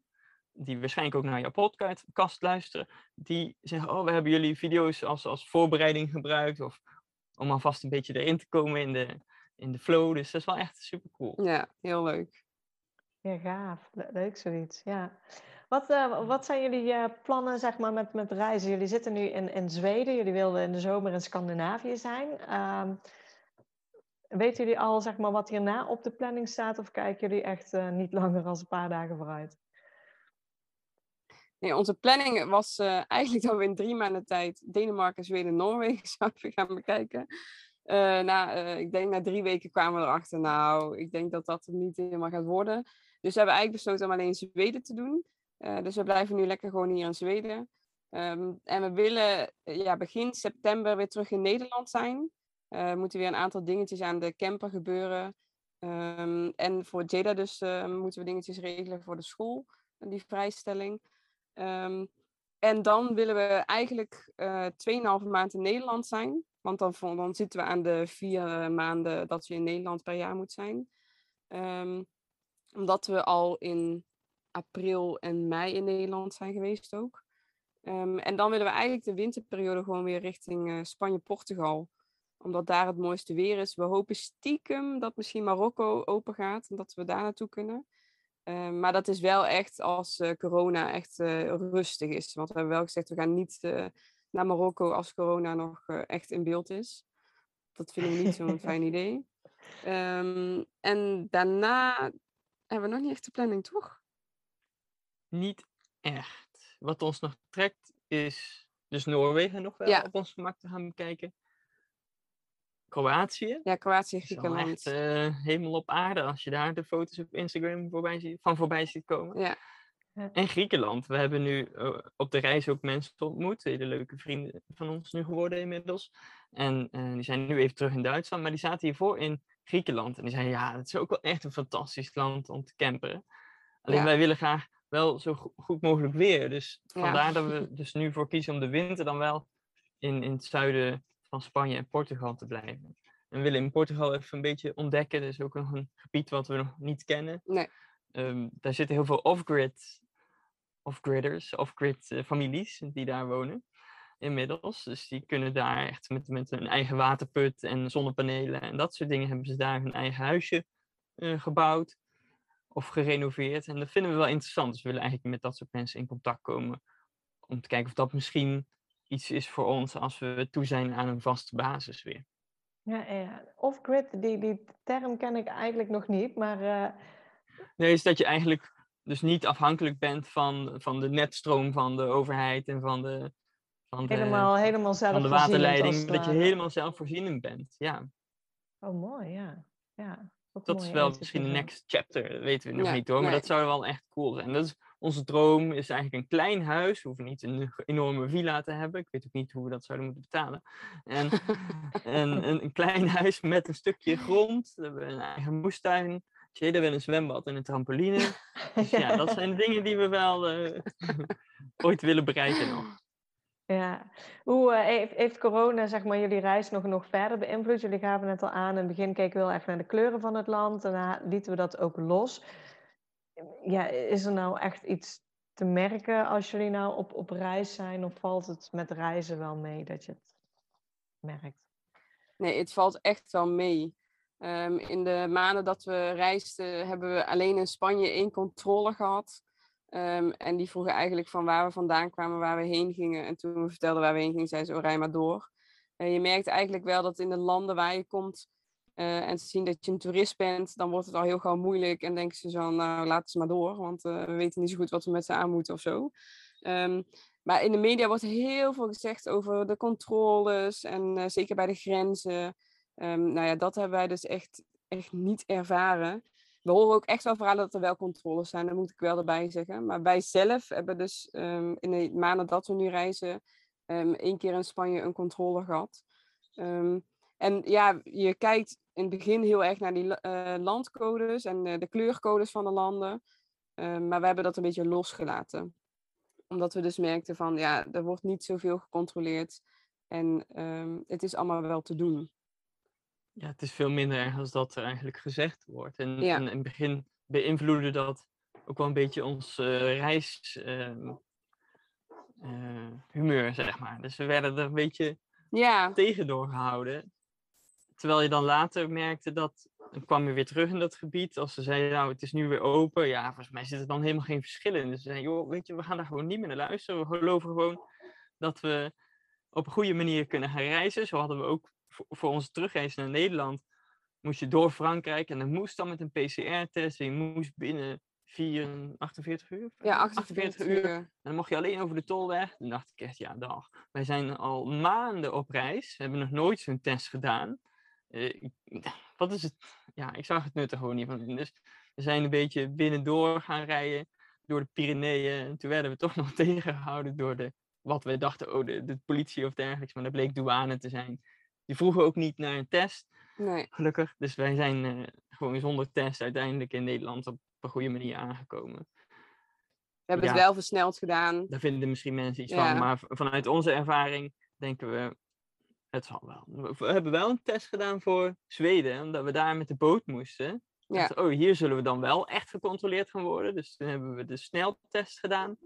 die waarschijnlijk ook naar jouw podcast luisteren, die zeggen, oh, we hebben jullie video's als, als voorbereiding gebruikt, of om alvast een beetje erin te komen in de, in de flow. Dus dat is wel echt super cool. Ja, heel leuk. Ja, gaaf. Leuk zoiets, ja. Wat, uh, wat zijn jullie uh, plannen zeg maar, met, met reizen? Jullie zitten nu in, in Zweden, jullie wilden in de zomer in Scandinavië zijn. Uh, weten jullie al zeg maar, wat hierna op de planning staat of kijken jullie echt eh, niet langer dan een paar dagen vooruit? Nee, onze planning was eigenlijk dat we in drie maanden tijd Denemarken, Zweden, Noorwegen zouden gaan bekijken. na, ik denk na drie weken kwamen we erachter, nou, ik denk dat dat niet helemaal gaat worden. Dus we hebben eigenlijk besloten om alleen Zweden te doen. Uh, dus we blijven nu lekker gewoon hier in Zweden. Um, en we willen eh, ja, begin september weer terug in Nederland zijn. Uh, moeten weer een aantal dingetjes aan de camper gebeuren. Um, en voor Jada dus uh, moeten we dingetjes regelen voor de school, die vrijstelling. Um, en dan willen we eigenlijk uh, 2,5 maand in Nederland zijn. Want dan, zitten we aan de vier maanden dat je in Nederland per jaar moet zijn. omdat we al in april en mei in Nederland zijn geweest ook. Um, en dan willen we eigenlijk de winterperiode gewoon weer richting uh, Spanje-Portugal. Omdat daar het mooiste weer is. We hopen stiekem dat misschien Marokko open gaat en dat we daar naartoe kunnen. Um, maar dat is wel echt als uh, corona echt uh, rustig is. Want we hebben wel gezegd, we gaan niet naar Marokko als corona nog echt in beeld is. Dat vinden we niet zo'n fijn idee. Um, en daarna hebben we nog niet echt de planning, toch? niet echt. Wat ons nog trekt is dus Noorwegen nog wel op ons gemak te gaan bekijken. Kroatië. Ja, Kroatië, Griekenland. Echt uh, helemaal op aarde als je daar de foto's op Instagram voorbij ziet, van voorbij ziet komen. Ja. En Griekenland. We hebben nu eh, op de reis ook mensen ontmoet. Hele leuke vrienden van ons nu geworden inmiddels. En uh, die zijn nu even terug in Duitsland. Maar die zaten hiervoor in Griekenland. En die zeiden, ja, het is ook wel echt een fantastisch land om te camperen. Alleen wij willen graag wel zo goed mogelijk weer. Dus vandaar dat we dus nu voor kiezen om de winter dan wel in, in het zuiden van Spanje en Portugal te blijven. En we willen in Portugal even een beetje ontdekken. Dat is ook nog een gebied wat we nog niet kennen. Nee. Um, daar zitten heel veel off-grid off-gridders, off-grid uh, families die daar wonen inmiddels. Dus die kunnen daar echt met, met hun eigen waterput en zonnepanelen en dat soort dingen hebben ze daar hun eigen huisje uh, gebouwd of gerenoveerd. En dat vinden we wel interessant. Dus we willen eigenlijk met dat soort mensen in contact komen om te kijken of dat misschien iets is voor ons als we toe zijn aan een vaste basis weer. Ja, ja. off-grid, die, die term ken ik eigenlijk nog niet, maar... Uh... Nee, is dat je eigenlijk dus niet afhankelijk bent van, van de netstroom van de overheid en van de, van de, helemaal, helemaal van de waterleiding. Dat je helemaal zelfvoorzienend bent, ja. Oh, mooi, ja. ja dat is wel misschien de next chapter, dat weten we nog niet hoor. Maar dat zou wel echt cool zijn. Dat is, onze droom is eigenlijk een klein huis. We hoeven niet een enorme villa te hebben. Ik weet ook niet hoe we dat zouden moeten betalen. En, en een, een, klein huis met een stukje grond. We hebben een eigen moestuin. Jada wil een zwembad en een trampoline. Dus ja, dat zijn dingen die we wel uh, ooit willen bereiken nog. Ja, hoe uh, heeft, heeft, corona zeg maar, jullie reis nog, nog verder beïnvloed? Jullie gaven net al aan, in het begin keken we wel even naar de kleuren van het land. Daarna lieten we dat ook los. Ja, is er nou echt iets te merken als jullie nou op, op reis zijn? Of valt het met reizen wel mee dat je het merkt? Nee, het valt echt wel mee. Ehm, in de maanden dat we reisden, hebben we alleen in Spanje één controle gehad. Ehm, en die vroegen eigenlijk van waar we vandaan kwamen, waar we heen gingen. En toen we vertelden waar we heen gingen, zeiden ze, oh, maar door. Uh, je merkt eigenlijk wel dat in de landen waar je komt uh, en ze zien dat je een toerist bent, dan wordt het al heel gauw moeilijk. En denken ze zo, nou, laten ze maar door, want uh, we weten niet zo goed wat we met ze aan moeten of zo. Um, maar in de media wordt heel veel gezegd over de controles en zeker bij de grenzen. Um, nou ja, dat hebben wij dus echt, echt niet ervaren. We horen ook echt wel verhalen dat er wel controles zijn, dat moet ik wel erbij zeggen. Maar wij zelf hebben dus um, in de maanden dat we nu reizen, één keer in Spanje een controle gehad. En ja, je kijkt in het begin heel erg naar die uh, landcodes en uh, de kleurcodes van de landen. maar we hebben dat een beetje losgelaten. Omdat we dus merkten van, ja, er wordt niet zoveel gecontroleerd. En het is allemaal wel te doen ja, het is veel minder erg als dat er eigenlijk gezegd wordt. En, en in het begin beïnvloedde dat ook wel een beetje ons uh, reishumeur, uh, zeg maar. Dus we werden er een beetje ja. tegen doorgehouden. Terwijl je dan later merkte dat, dan kwam je weer terug in dat gebied. Als ze zeiden, nou, het is nu weer open. Ja, volgens mij zit er dan helemaal geen verschil in. Dus ze zeiden, joh, weet je, we gaan daar gewoon niet meer naar luisteren. We geloven gewoon dat we op een goede manier kunnen gaan reizen. Zo hadden we ook voor, onze terugreis naar Nederland moest je door Frankrijk en dan moest dan met een PCR-test. Je moest binnen 4, 48 uur? Ja, 48, uur. En dan mocht je alleen over de tolweg. Dan dacht ik echt, ja, dag. Wij zijn al maanden op reis. We hebben nog nooit zo'n test gedaan. Uh, wat is het? Ja, ik zag het nut er gewoon niet van. Dus we zijn een beetje binnendoor gaan rijden door de Pyreneeën. En toen werden we toch nog tegengehouden door de, wat we dachten, oh, de, de politie of dergelijks. Maar dat bleek douane te zijn. Die vroegen ook niet naar een test. Nee. Gelukkig. Dus wij zijn uh, gewoon zonder test uiteindelijk in Nederland op een goede manier aangekomen. We hebben het wel versneld gedaan. Daar vinden misschien mensen iets van. Maar vanuit onze ervaring denken we, het zal wel. We hebben wel een test gedaan voor Zweden, omdat we daar met de boot moesten. Ja. oh, hier zullen we dan wel echt gecontroleerd gaan worden. Dus toen hebben we de sneltest gedaan.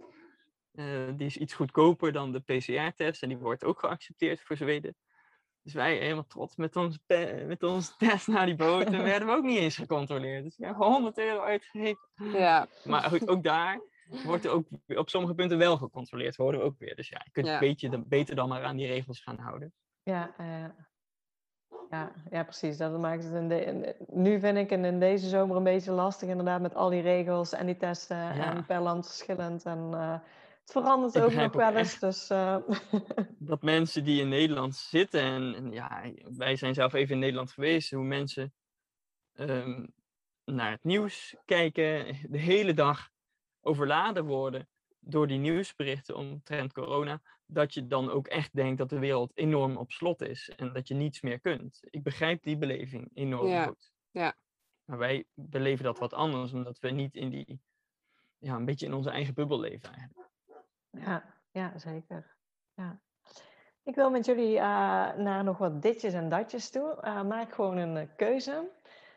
Uh, die is iets goedkoper dan de PCR-test en die wordt ook geaccepteerd voor Zweden. Dus wij helemaal trots met onze, met onze test naar die boot. En werden we ook niet eens gecontroleerd. Dus we hebben 100 euro uitgegeven. Ja. Maar goed, ook daar wordt er ook op sommige punten wel gecontroleerd. Worden we ook weer. Dus ja, je kunt ja. een beetje beter dan maar aan die regels gaan houden. Ja, uh, ja, ja, precies. Dat maakt het in de, nu vind ik het in deze zomer een beetje lastig inderdaad met al die regels en die testen en per land verschillend. En, uh, het verandert ook nog wel eens. Dus, uh... dat mensen die in Nederland zitten, en, en, ja, wij zijn zelf even in Nederland geweest, hoe mensen um, naar het nieuws kijken, de hele dag overladen worden door die nieuwsberichten omtrent corona, dat je dan ook echt denkt dat de wereld enorm op slot is en dat je niets meer kunt. Ik begrijp die beleving enorm Ja. goed. Ja. Maar wij beleven dat wat anders, omdat we niet in die, ja, een beetje in onze eigen bubbel leven eigenlijk. Ja, ja zeker. Ja. Ik wil met jullie eh, naar nog wat ditjes en datjes toe. Eh, maak gewoon een eh, keuze,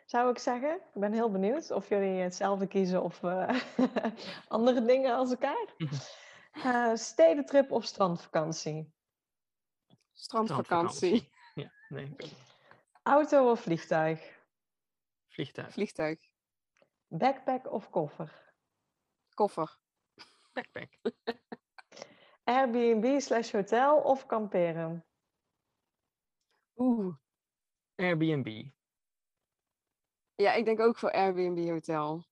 zou ik zeggen. Ik ben heel benieuwd of jullie hetzelfde kiezen of eh, andere dingen als elkaar. Eh, stedentrip of strandvakantie? Strandvakantie. Ja, nee. Auto of vliegtuig? vliegtuig. Vliegtuig. Backpack of koffer? Koffer. Backpack. Airbnb slash hotel of kamperen? Oeh. Airbnb. Ja, ik denk ook voor Airbnb hotel.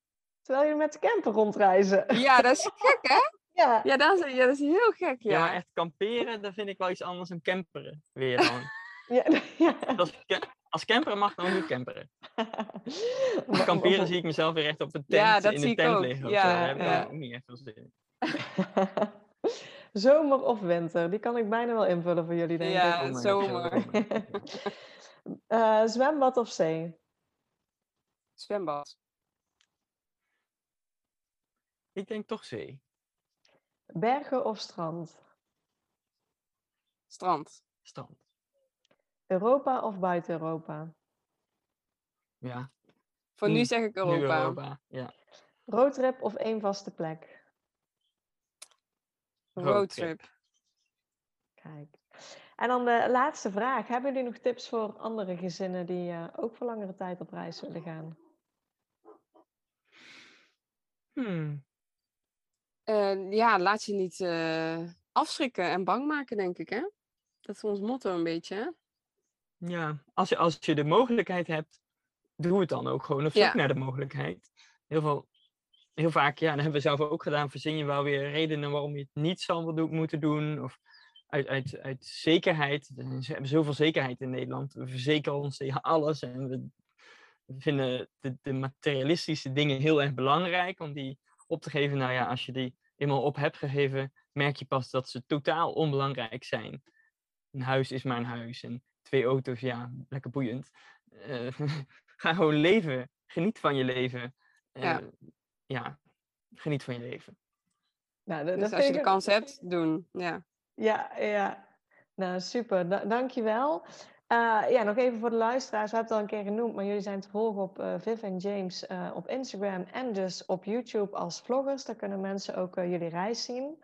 Terwijl jullie met de camper rondreizen. Ja, dat is gek, hè? Ja, Ja, dat is, ja, dat is heel gek, Ja. ja. maar echt kamperen, dat vind ik wel iets anders dan camperen. Weer dan. ja, ja. als, als camperen mag, dan moet camperen. Maar- Kamperen zie ik mezelf weer echt op een tent, Ja, dat in zie een ik tent ook. liggen. of Ja, zo. Daar heb ik ja. ook niet echt veel zin in. Zomer of winter? Die kan ik bijna wel invullen voor jullie, denk Ja, ik. Oh zomer. zomer. Eh, zwembad of zee? Zwembad. Ik denk toch zee. Bergen of strand? Strand. Strand. Europa of buiten Europa? Ja, Voor nu Nu- zeg ik nu Europa. Europa. Ja. Roadtrip of één vaste plek? Roadtrip. Kijk. En dan de laatste vraag. Hebben jullie nog tips voor andere gezinnen die eh, ook voor langere tijd op reis willen gaan? Hmm. Eh, ja, laat je niet eh, afschrikken en bang maken, denk ik, hè? Dat is ons motto een beetje, hè? Ja, als je, als je de mogelijkheid hebt, doe het dan ook gewoon. Of zoek Ja. naar de mogelijkheid. Heel, veel, heel vaak, ja, dat hebben we zelf ook gedaan, verzin je wel weer redenen waarom je het niet do- moeten doen. Of uit, uit, uit zekerheid. We hebben zoveel zekerheid in Nederland. We verzekeren ons tegen alles. En we vinden de, de materialistische dingen heel erg belangrijk om die op te geven. Nou ja, als je die eenmaal op hebt gegeven, merk je pas dat ze totaal onbelangrijk zijn. Een huis is maar een huis. En twee auto's, ja, lekker boeiend. Eh, ga gewoon leven. Geniet van je leven. Ja. Eh, ja, geniet van je leven. Nou, dat- Dus dat als je de kans hebt, doen. Ja. Ja, ja. Nou, super. Da dankjewel. Eh ja, nog even voor de luisteraars. We hebben het al een keer genoemd, maar jullie zijn te volgen op eh Viv en James eh, op Instagram en dus op YouTube als vloggers. Daar kunnen mensen ook jullie reis zien.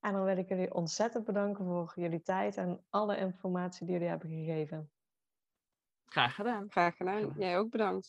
En dan wil ik jullie ontzettend bedanken voor jullie tijd en alle informatie die jullie hebben gegeven. Graag gedaan. Graag gedaan. Jij ook bedankt.